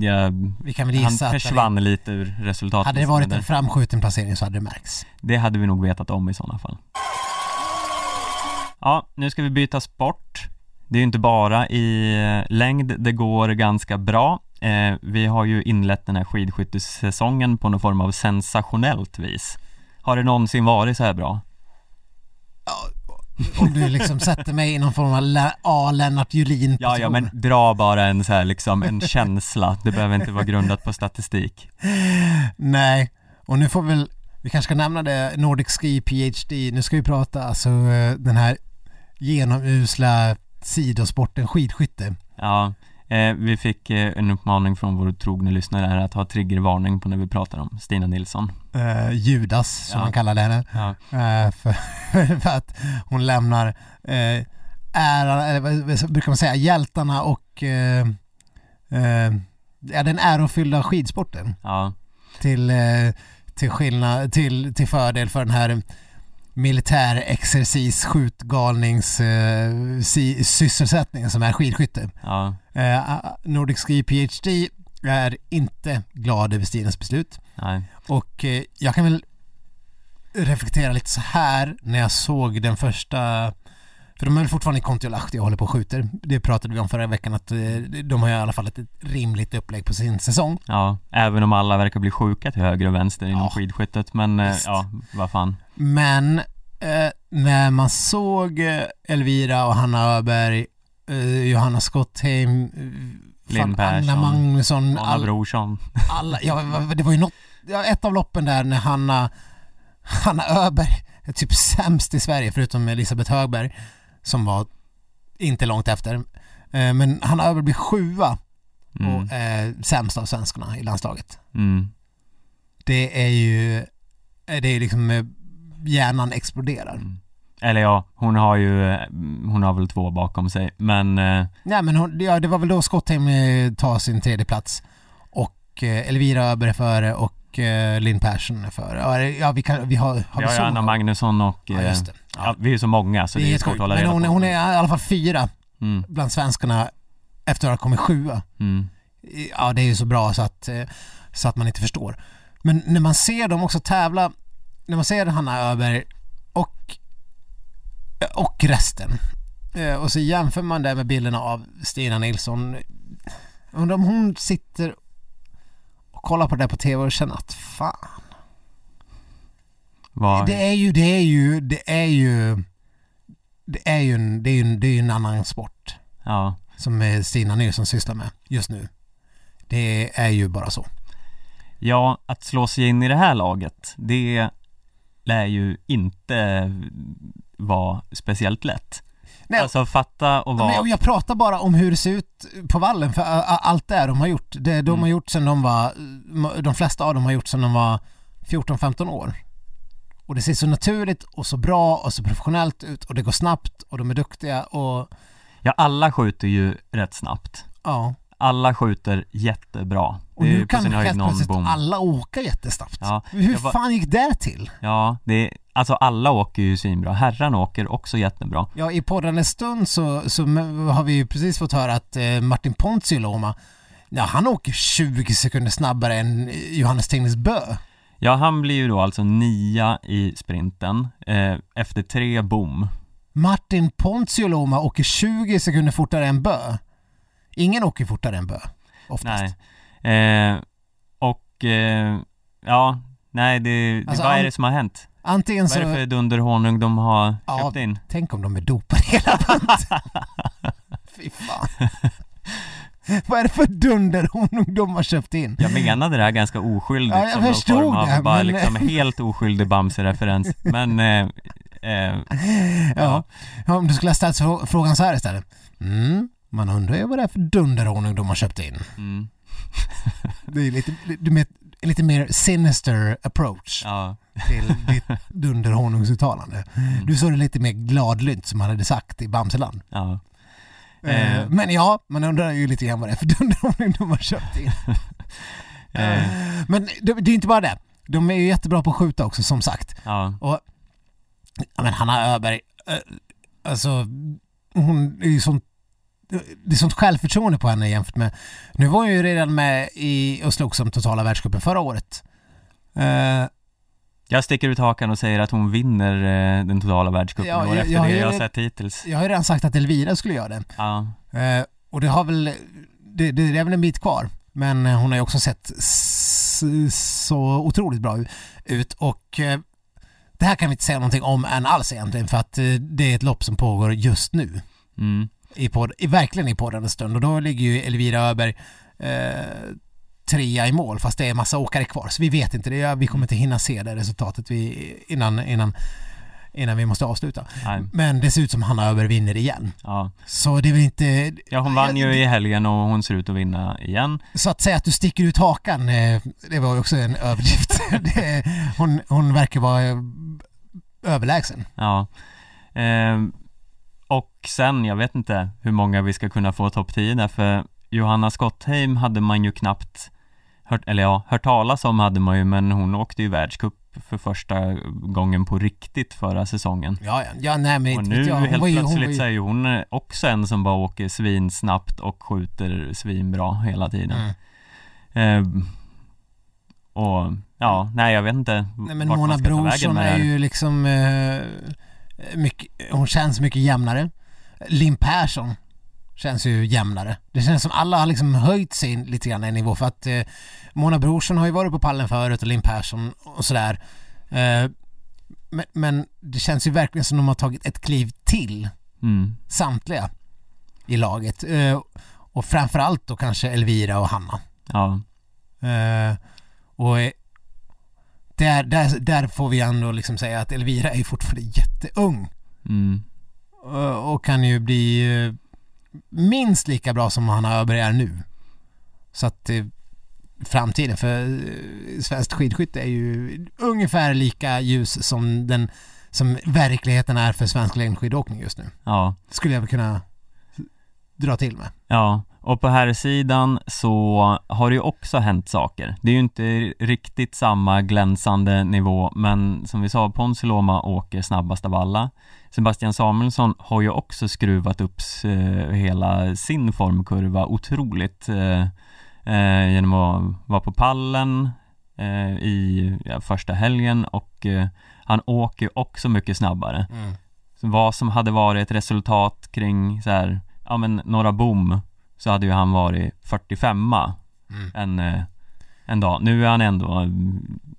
jag, Vi kan väl han gissa att försvann lite ur resultatet. hade det varit en framskjuten placering så hade det märkts. Det hade vi nog vetat om i sådana fall. Ja, nu ska vi byta sport. Det är ju inte bara i eh, längd det går ganska bra. Eh, vi har ju inlett den här skidskyttesäsongen på någon form av sensationellt vis. Har det någonsin varit så här bra? Om du liksom sätter mig i någon form av A. Lennart Julin Ja, ja, men dra bara en så här liksom en känsla. Det behöver inte vara grundat på statistik. Nej, och nu får vi väl, vi kanske ska nämna det, Nordic Ski PhD, nu ska vi prata alltså eh, den här genomusla sidosporten skidskytte. Ja, Eh, vi fick eh, en uppmaning från vår trogne lyssnare här att ha triggervarning på när vi pratar om Stina Nilsson. Eh, Judas, som Ja. man kallade henne. Ja, Eh, för, för att hon lämnar eh, äran, eller vad brukar man säga, hjältarna och eh, ja, den ärofyllda skidsporten ja, till, till, skillnad, till, till fördel för den här militär exercis skjutgalnings eh, si, sysselsättningen som är skidskytte. ja, Eh, Nordic Ski PhD är inte glad över Stinas beslut. nej, Och eh, jag kan väl reflektera lite så här när jag såg den första för de är väl fortfarande i Kontiolahti och håller på och skjuter. Det pratade vi om förra veckan att eh, de har i alla fall ett rimligt upplägg på sin säsong. ja, även om alla verkar bli sjuka till höger och vänster inom Ja, skidskyttet, men eh, visst. ja, vad fan. Men eh, när man såg eh, Elvira och Hanna Öberg, eh, Johanna Skottheim, eh, Linn Persson, Magnusson, Anna all, Brorsson. alla, ja, det var ju något, ja, ett av loppen där när Hanna, Hanna Öberg är typ sämst i Sverige förutom Elisabeth Högberg som var inte långt efter. Eh, Men Hanna Öberg blir sjua Mm, och eh, sämst av svenskarna i landslaget. mm, Det är ju, eh, det är liksom hjärnan exploderar. mm. Eller ja, hon har ju, eh, hon har väl två bakom sig, men eh, Nej men hon, ja, det var väl då Skottheim eh, tar sin tredje plats och Elvira Öberg är före och Linn Persson är före. Ja, vi, kan, vi har, har vi har ju Anna? Magnusson och Ja just det. ja. Ja. vi är ju så många så det det är svårt att hålla Men reda hon, på. hon är i alla fall fyra mm, bland svenskarna efter att ha kommit sjua. mm, Ja det är ju så bra så att, så att man inte förstår. Men när man ser dem också tävla, när man ser Hanna Öberg och, och resten eh, och så jämför man det med bilderna av Stina Nilsson. Undrar om hon sitter och kollar på det på tv och känner att fan. vad, Det är ju, det är ju, det är ju det är ju en, det är ju en, det är ju en annan sport ja, som eh, Stina Nilsson sysslar med just nu. Det är ju bara så. ja, att slå sig in i det här laget, det lär ju inte vara speciellt lätt. Nej, Alltså fatta och vara, och jag pratar bara om hur det ser ut på vallen för ä- ä- allt det de har gjort. Det de Mm. har gjort sen de var, de flesta av dem har gjort sen de var 14-15 år. Och det ser så naturligt och så bra och så professionellt ut och det går snabbt och de är duktiga och ja alla skjuter ju rätt snabbt. ja. Alla skjuter jättebra. Och nu kan helt plötsligt bom. alla åka jättesnabbt. Ja, Hur var- fan gick det till? Ja, det är, alltså alla åker ju svinbra. Herrarna åker också jättebra. Ja, i poddande stund så, så har vi ju precis fått höra att eh, Martin Ponsiluoma, ja han åker 20 sekunder snabbare än eh, Johannes Tingnes Bö. Ja, han blir ju då alltså nia i sprinten eh, efter tre bom. Martin Ponsiluoma åker 20 sekunder fortare än Bö. Ingen åker fortare än Bö, oftast. Nej. Eh, och eh, ja, nej det, Alltså, vad är det som har hänt? Antingen Vad är det så, för dunderhonung de har Ja. köpt in? tänk om de är dopade hela bandet. Fy fan. Vad är det för dunderhonung de har köpt in? Jag menade det här ganska oskyldigt Ja, jag som någon förstod form av det, bara men- liksom helt oskyldig Bamse-referens. Men eh, eh, Ja. ja, om du skulle ha ställt frå- frågan så här istället. Mm, man undrar ju vad det är för dunderhonung de har köpt in. mm, Det är lite, du lite mer sinister approach ja, till ditt dunderhonungsuttalande. Mm. Du såg det lite mer gladlynt som man hade sagt i Bamseland. ja. Eh, Eh. Men ja, man undrar ju lite grann vad det är för dunderhonung de har köpt in. Eh, Men det, det är inte bara det. De är ju jättebra på att skjuta också som sagt. ja, Och ja, men Hanna Öberg, eh, alltså hon är ju sånt det är sånt självförtroende på henne jämfört med Nu var hon ju redan med i och slogs om totala världscupen förra året. Eh, Jag sticker ut hakan och säger att hon vinner eh, den totala världscupen Ja, jag- efter jag det jag har sett hittills. jag har ju redan sagt att Elvira skulle göra det. Ja, Eh, och det har väl, det, det är väl en bit kvar. Men eh, hon har ju också sett så otroligt bra ut och eh, det här kan vi inte säga någonting om än alls egentligen för att eh, det är ett lopp som pågår just nu. mm, i, podd, i verkligen i poddande stund och då ligger ju Elvira Öberg eh, trea i mål fast det är massa åkare kvar så vi vet inte det. Vi kommer inte hinna se det resultatet vi, innan, innan, innan vi måste avsluta. Nej. Men det ser ut som Hanna Öberg vinner igen. Ja. Så det är väl inte... ja, hon vann ju i helgen och hon ser ut att vinna igen. Så att säga att du sticker ut hakan, eh, det var ju också en överdrift. hon, hon verkar vara eh, överlägsen. Ja. Ehm, och sen, jag vet inte hur många vi ska kunna få topp 10 där, för Johanna Skottheim hade man ju knappt hört, eller ja, hört talas om hade man ju, men hon åkte ju världscup för första gången på riktigt förra säsongen. Ja, ja, ja nej men Och nu vet jag. Hon helt var ju- hon plötsligt var ju- så är ju hon också en som bara åker svinsnabbt och skjuter svinbra hela tiden. Mm. Ehm, och ja, nej jag vet inte Nej men Mona Brorsson är ju liksom eh, mycket, hon känns mycket jämnare. Linn Persson känns ju jämnare. Det känns som alla har liksom höjt sig lite grann i nivå för att eh, Mona Brorsson har ju varit på pallen förut och Linn Persson och sådär. Eh, men, men det känns ju verkligen som de har tagit ett kliv till Mm. samtliga i laget. Eh, och framförallt då kanske Elvira och Hanna. Ja, Eh, och eh, där, där, där får vi ändå liksom säga att Elvira är fortfarande jätteung mm. eh, och kan ju bli eh, minst lika bra som Hanna Öberg är nu. Så att eh, framtiden för svenskt skidskytte är ju ungefär lika ljus som den som verkligheten är för svensk längdskidåkning just nu. ja, Skulle jag kunna dra till med. ja. Och på här sidan så har det ju också hänt saker. Det är ju inte riktigt samma glänsande nivå, men som vi sa, Ponsi Loma åker snabbast av alla. Sebastian Samuelsson har ju också skruvat upp eh, hela sin formkurva otroligt eh, eh, genom att vara på pallen eh, i ja, första helgen och eh, han åker ju också mycket snabbare. Så vad som hade varit resultat kring så här, ja men några bom så hade ju han varit 45 Mm. en, eh, en dag. Nu är han ändå,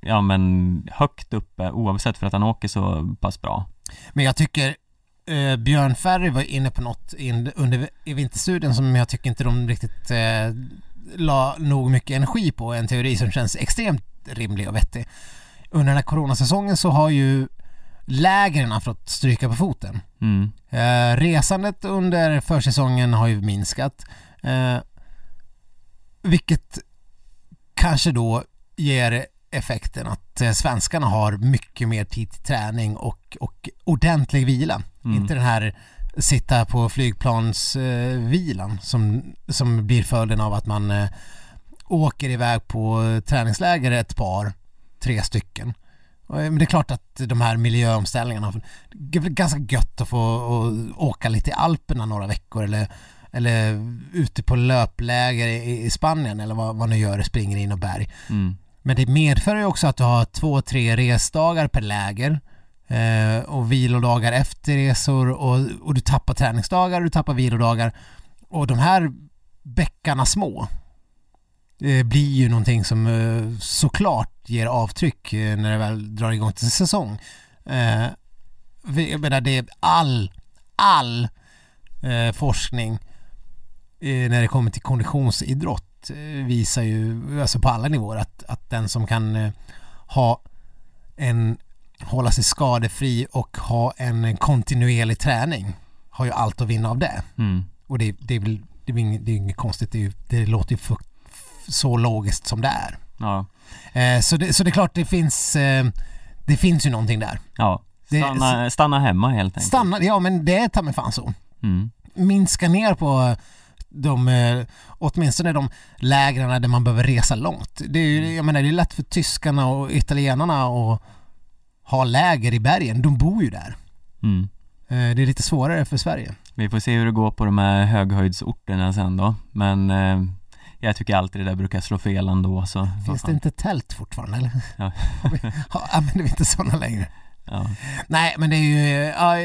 ja men högt uppe oavsett för att han åker så pass bra. Men jag tycker eh, Björn Ferry var inne på något in, under i vinterstudien som jag tycker inte de riktigt eh, la nog mycket energi på. En teori som känns extremt rimlig och vettig. Under den här coronasäsongen så har ju lägren fått stryka på foten. Mm. Eh, resandet under försäsongen har ju minskat. Eh, vilket kanske då ger effekten att eh, svenskarna har mycket mer tid till träning och, och ordentlig vila. Mm. Inte den här sitta på flygplansvilan eh, som, som blir följden av att man eh, åker iväg på träningsläger ett par, tre stycken. Och, eh, Men det är klart att de här miljöomställningarna, det är ganska gött att få åka lite i Alperna några veckor eller, eller ute på löpläger i, i Spanien eller vad man nu gör, springer in och berg. Mm. Men det medför ju också att du har två, tre resdagar per läger eh, och vilodagar efter resor och, och du tappar träningsdagar och du tappar vilodagar. Och de här bäckarna små eh, blir ju någonting som eh, såklart ger avtryck eh, när det väl drar igång till säsong. Eh, jag menar det är all, all eh, forskning när det kommer till konditionsidrott eh, visar ju alltså på alla nivåer att, att den som kan eh, ha en hålla sig skadefri och ha en kontinuerlig träning har ju allt att vinna av det. Mm. Och det, det är väl det är inget, det är inget konstigt, det, är det låter ju för, så logiskt som det är. Ja, Eh, så, det, så det är klart det finns, eh, det finns ju någonting där. ja. Det- Stanna, stanna hemma helt enkelt. Stanna, ja men det är ta mig fan så. Mm. minska ner på de, eh, åtminstone de lägren där man behöver resa långt. Det är, ju- jag menar, det är lätt för tyskarna och italienarna att ha läger i bergen. De bor ju där. Mm. Eh, Det är lite svårare för Sverige. Vi får se hur det går på de här höghöjdsorterna sen då, men eh, jag tycker alltid det där brukar slå fel ändå så Finns det inte tält fortfarande eller? Ja. Använder vi inte sådana längre? Ja. Nej, men det är ju ja,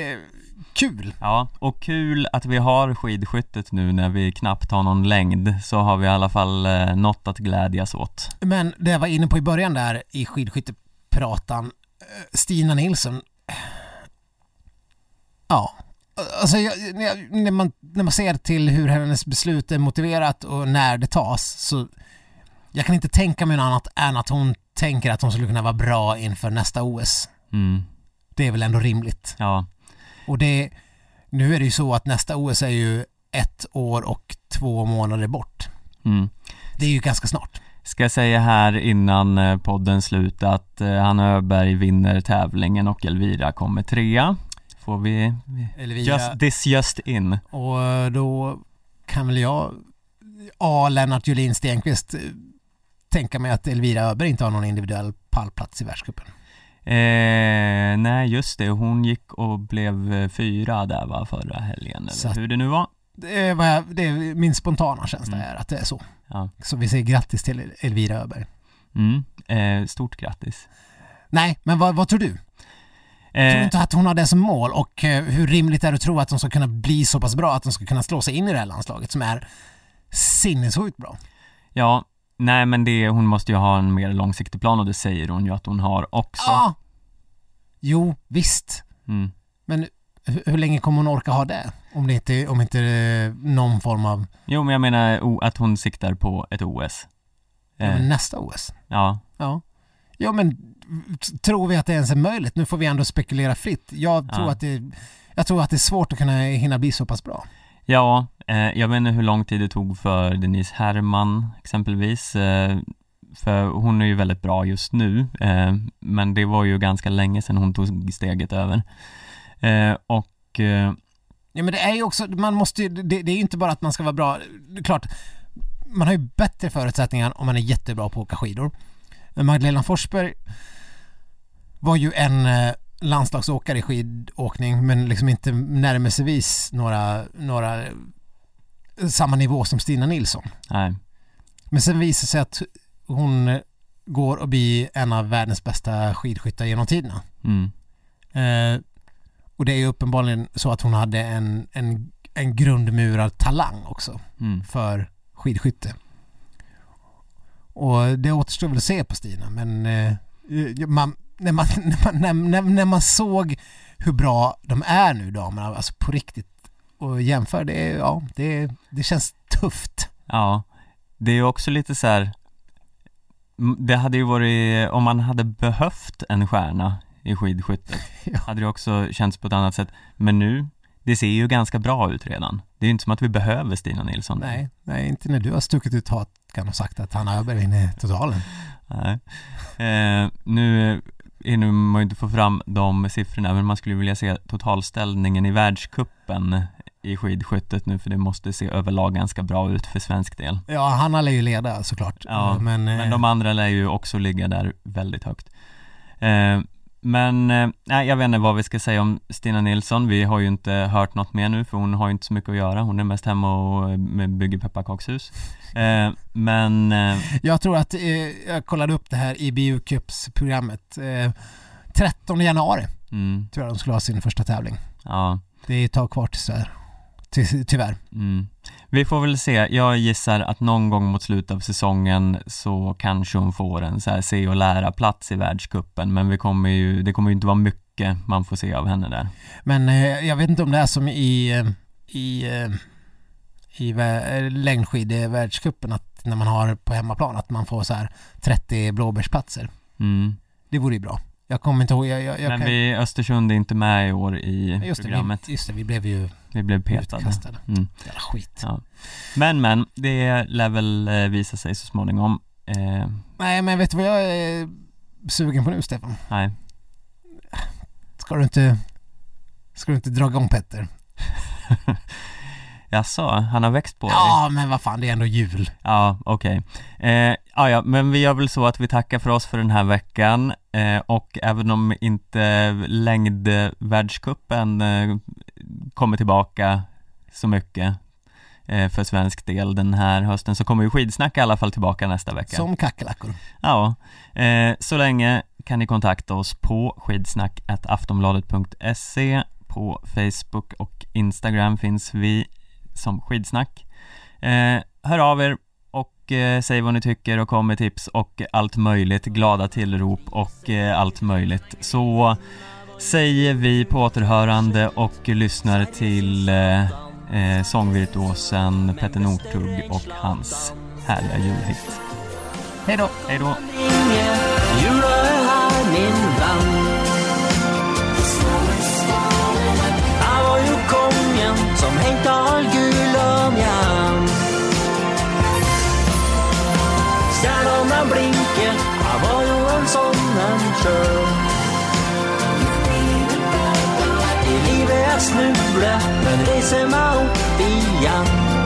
kul. ja, och kul att vi har skidskyttet nu när vi knappt har någon längd så har vi i alla fall eh, något att glädjas åt. Men det jag var inne på i början där i skidskyttepratan, eh, Stina Nilsson. Ja, alltså jag, när, jag, när, man, när man ser till hur hennes beslut är motiverat och när det tas så jag kan inte tänka mig något annat än att hon tänker att hon skulle kunna vara bra inför nästa OS. Mm. Det är väl ändå rimligt. Ja, Och det, nu är det ju så att nästa OS är ju ett år och två månader bort. mm. Det är ju ganska snart. Ska jag säga här innan eh, podden slut att eh, Hanna Öberg vinner tävlingen och Elvira kommer trea. Får vi Elvira, just, this just in. och eh, då kan väl jag, A. Lennart Julin Stenqvist, tänka mig att Elvira Öberg inte har någon individuell pallplats i världscupen. Eh, nej just det, hon gick och blev eh, fyra där va förra helgen eller Så att- hur det nu var. Det är, vad jag, det är min spontana känsla Mm. är att det är så. Ja. Så vi säger grattis till Elvira Öberg. Mm. Eh, stort grattis. Nej, men vad, vad tror du? Tror du Eh, inte att hon har det som mål och eh, hur rimligt är det att tro att hon ska kunna bli så pass bra att hon ska kunna slå sig in i det här landslaget som är sinnessjukt bra? ja, nej men det, hon måste ju ha en mer långsiktig plan och det säger hon ju att hon har också. Ja! Jo, visst. Mm. Men hur, hur länge kommer hon orka ha det? Om det inte, om inte eh, någon form av, Jo men jag menar att hon siktar på ett OS. ja, Eh, men nästa OS. ja, Ja. Ja men tror vi att det ens är möjligt? Nu får vi ändå spekulera fritt. Jag tror Ja. att det, jag tror att det är svårt att kunna hinna bli så pass bra. Ja, eh, Eh, jag vet inte hur lång tid det tog för Denise Herrman exempelvis. Eh, för hon är ju väldigt bra just nu, eh, men det var ju ganska länge sedan hon tog steget över. Och Ja men det är ju också, man måste ju, det, det är ju inte bara att man ska vara bra, det är klart, man har ju bättre förutsättningar om man är jättebra på att åka skidor. Men Magdalena Forsberg var ju en landslagsåkare i skidåkning men liksom inte närmelsevis några, några samma nivå som Stina Nilsson. nej, Men sen visar det sig att hon eh, går och blir en av världens bästa skidskyttar genom tiderna. mm, Eh, och det är ju uppenbarligen så att hon hade en, en, en grundmurad talang också mm, för skidskytte. Och det återstår väl att se på Stina men eh, man, när, man, när, man, när, när, när man såg hur bra de är nu damerna, alltså på riktigt och jämför det, ja det, det känns tufft. ja. Det är ju också lite så här. det hade ju varit, om man hade behövt en stjärna i skidskyttet, Ja. hade det också känts på ett annat sätt. Men nu, det ser ju ganska bra ut redan. Det är ju inte som att vi behöver Stina Nilsson. Nej, nej inte när du har stuckit ut hakan och sagt att Hanna Öberg vinner totalen. Nej. Eh, nu hinner man ju inte få fram de siffrorna men man skulle vilja se totalställningen i världskuppen i skidskyttet nu för det måste se överlag ganska bra ut för svensk del. Ja, Hanna lär ju leda såklart. Ja, men, eh, Men de andra lär ju också ligga där väldigt högt. Eh, men, eh, nej jag vet inte vad vi ska säga om Stina Nilsson. Vi har ju inte hört något mer nu för hon har ju inte så mycket att göra. Hon är mest hemma och eh, bygger pepparkakshus. Eh, men, eh, Jag tror att, eh, jag kollade upp det här i BU Cups-programmet. Eh, 13 januari mm, tror jag de skulle ha sin första tävling. ja. Det är ett tag kvar tyvärr. Ty, tyvärr. Mm. Vi får väl se. Jag gissar att någon gång mot slutet av säsongen så kanske hon får en så här se och lära plats i världskuppen men vi kommer ju, det kommer ju inte vara mycket man får se av henne där. Men eh, jag vet inte om det är som i, eh, i, eh, i vä- längdskidvärldscupen att när man har på hemmaplan att man får så här 30 blåbärsplatser. Mm. Det vore ju bra. Jag kommer inte ihåg, jag, jag, jag Men kan... vi, Östersund är inte med i år i just, det, programmet. vi, just det, vi blev ju Vi blev petade. utkastade. Mm. Jävla skit. Ja. Men men, det lär väl eh, visa sig så småningom. Eh, Nej men vet du vad jag är sugen på nu Stefan? nej. Ska du inte, ska du inte dra igång Petter? Jaså, han har växt på dig? Ja men vad fan det är ändå jul. Ja, okej. Eh, ja, ja, men vi gör väl så att vi tackar för oss för den här veckan eh, och även om inte längdvärldscupen eh, kommer tillbaka så mycket eh, för svensk del den här hösten så kommer ju skidsnack i alla fall tillbaka nästa vecka. Som kackerlackor. Ja, eh, så länge kan ni kontakta oss på skidsnack.aftonbladet.se På Facebook och Instagram finns vi som skidsnack. Eh, hör av er och säg vad ni tycker och kom med tips och allt möjligt, glada tillrop och allt möjligt. Så säger vi på återhörande och lyssnar till eh, eh sångvirtuosen Petter Northug och hans härliga julhit. Hej då! Hej då! Jula är här min vän var som henta all gulen hjem. Stjernene blinker, han var ju en sån en sjøl. I livet jeg snubler, men reiser meg opp igjen.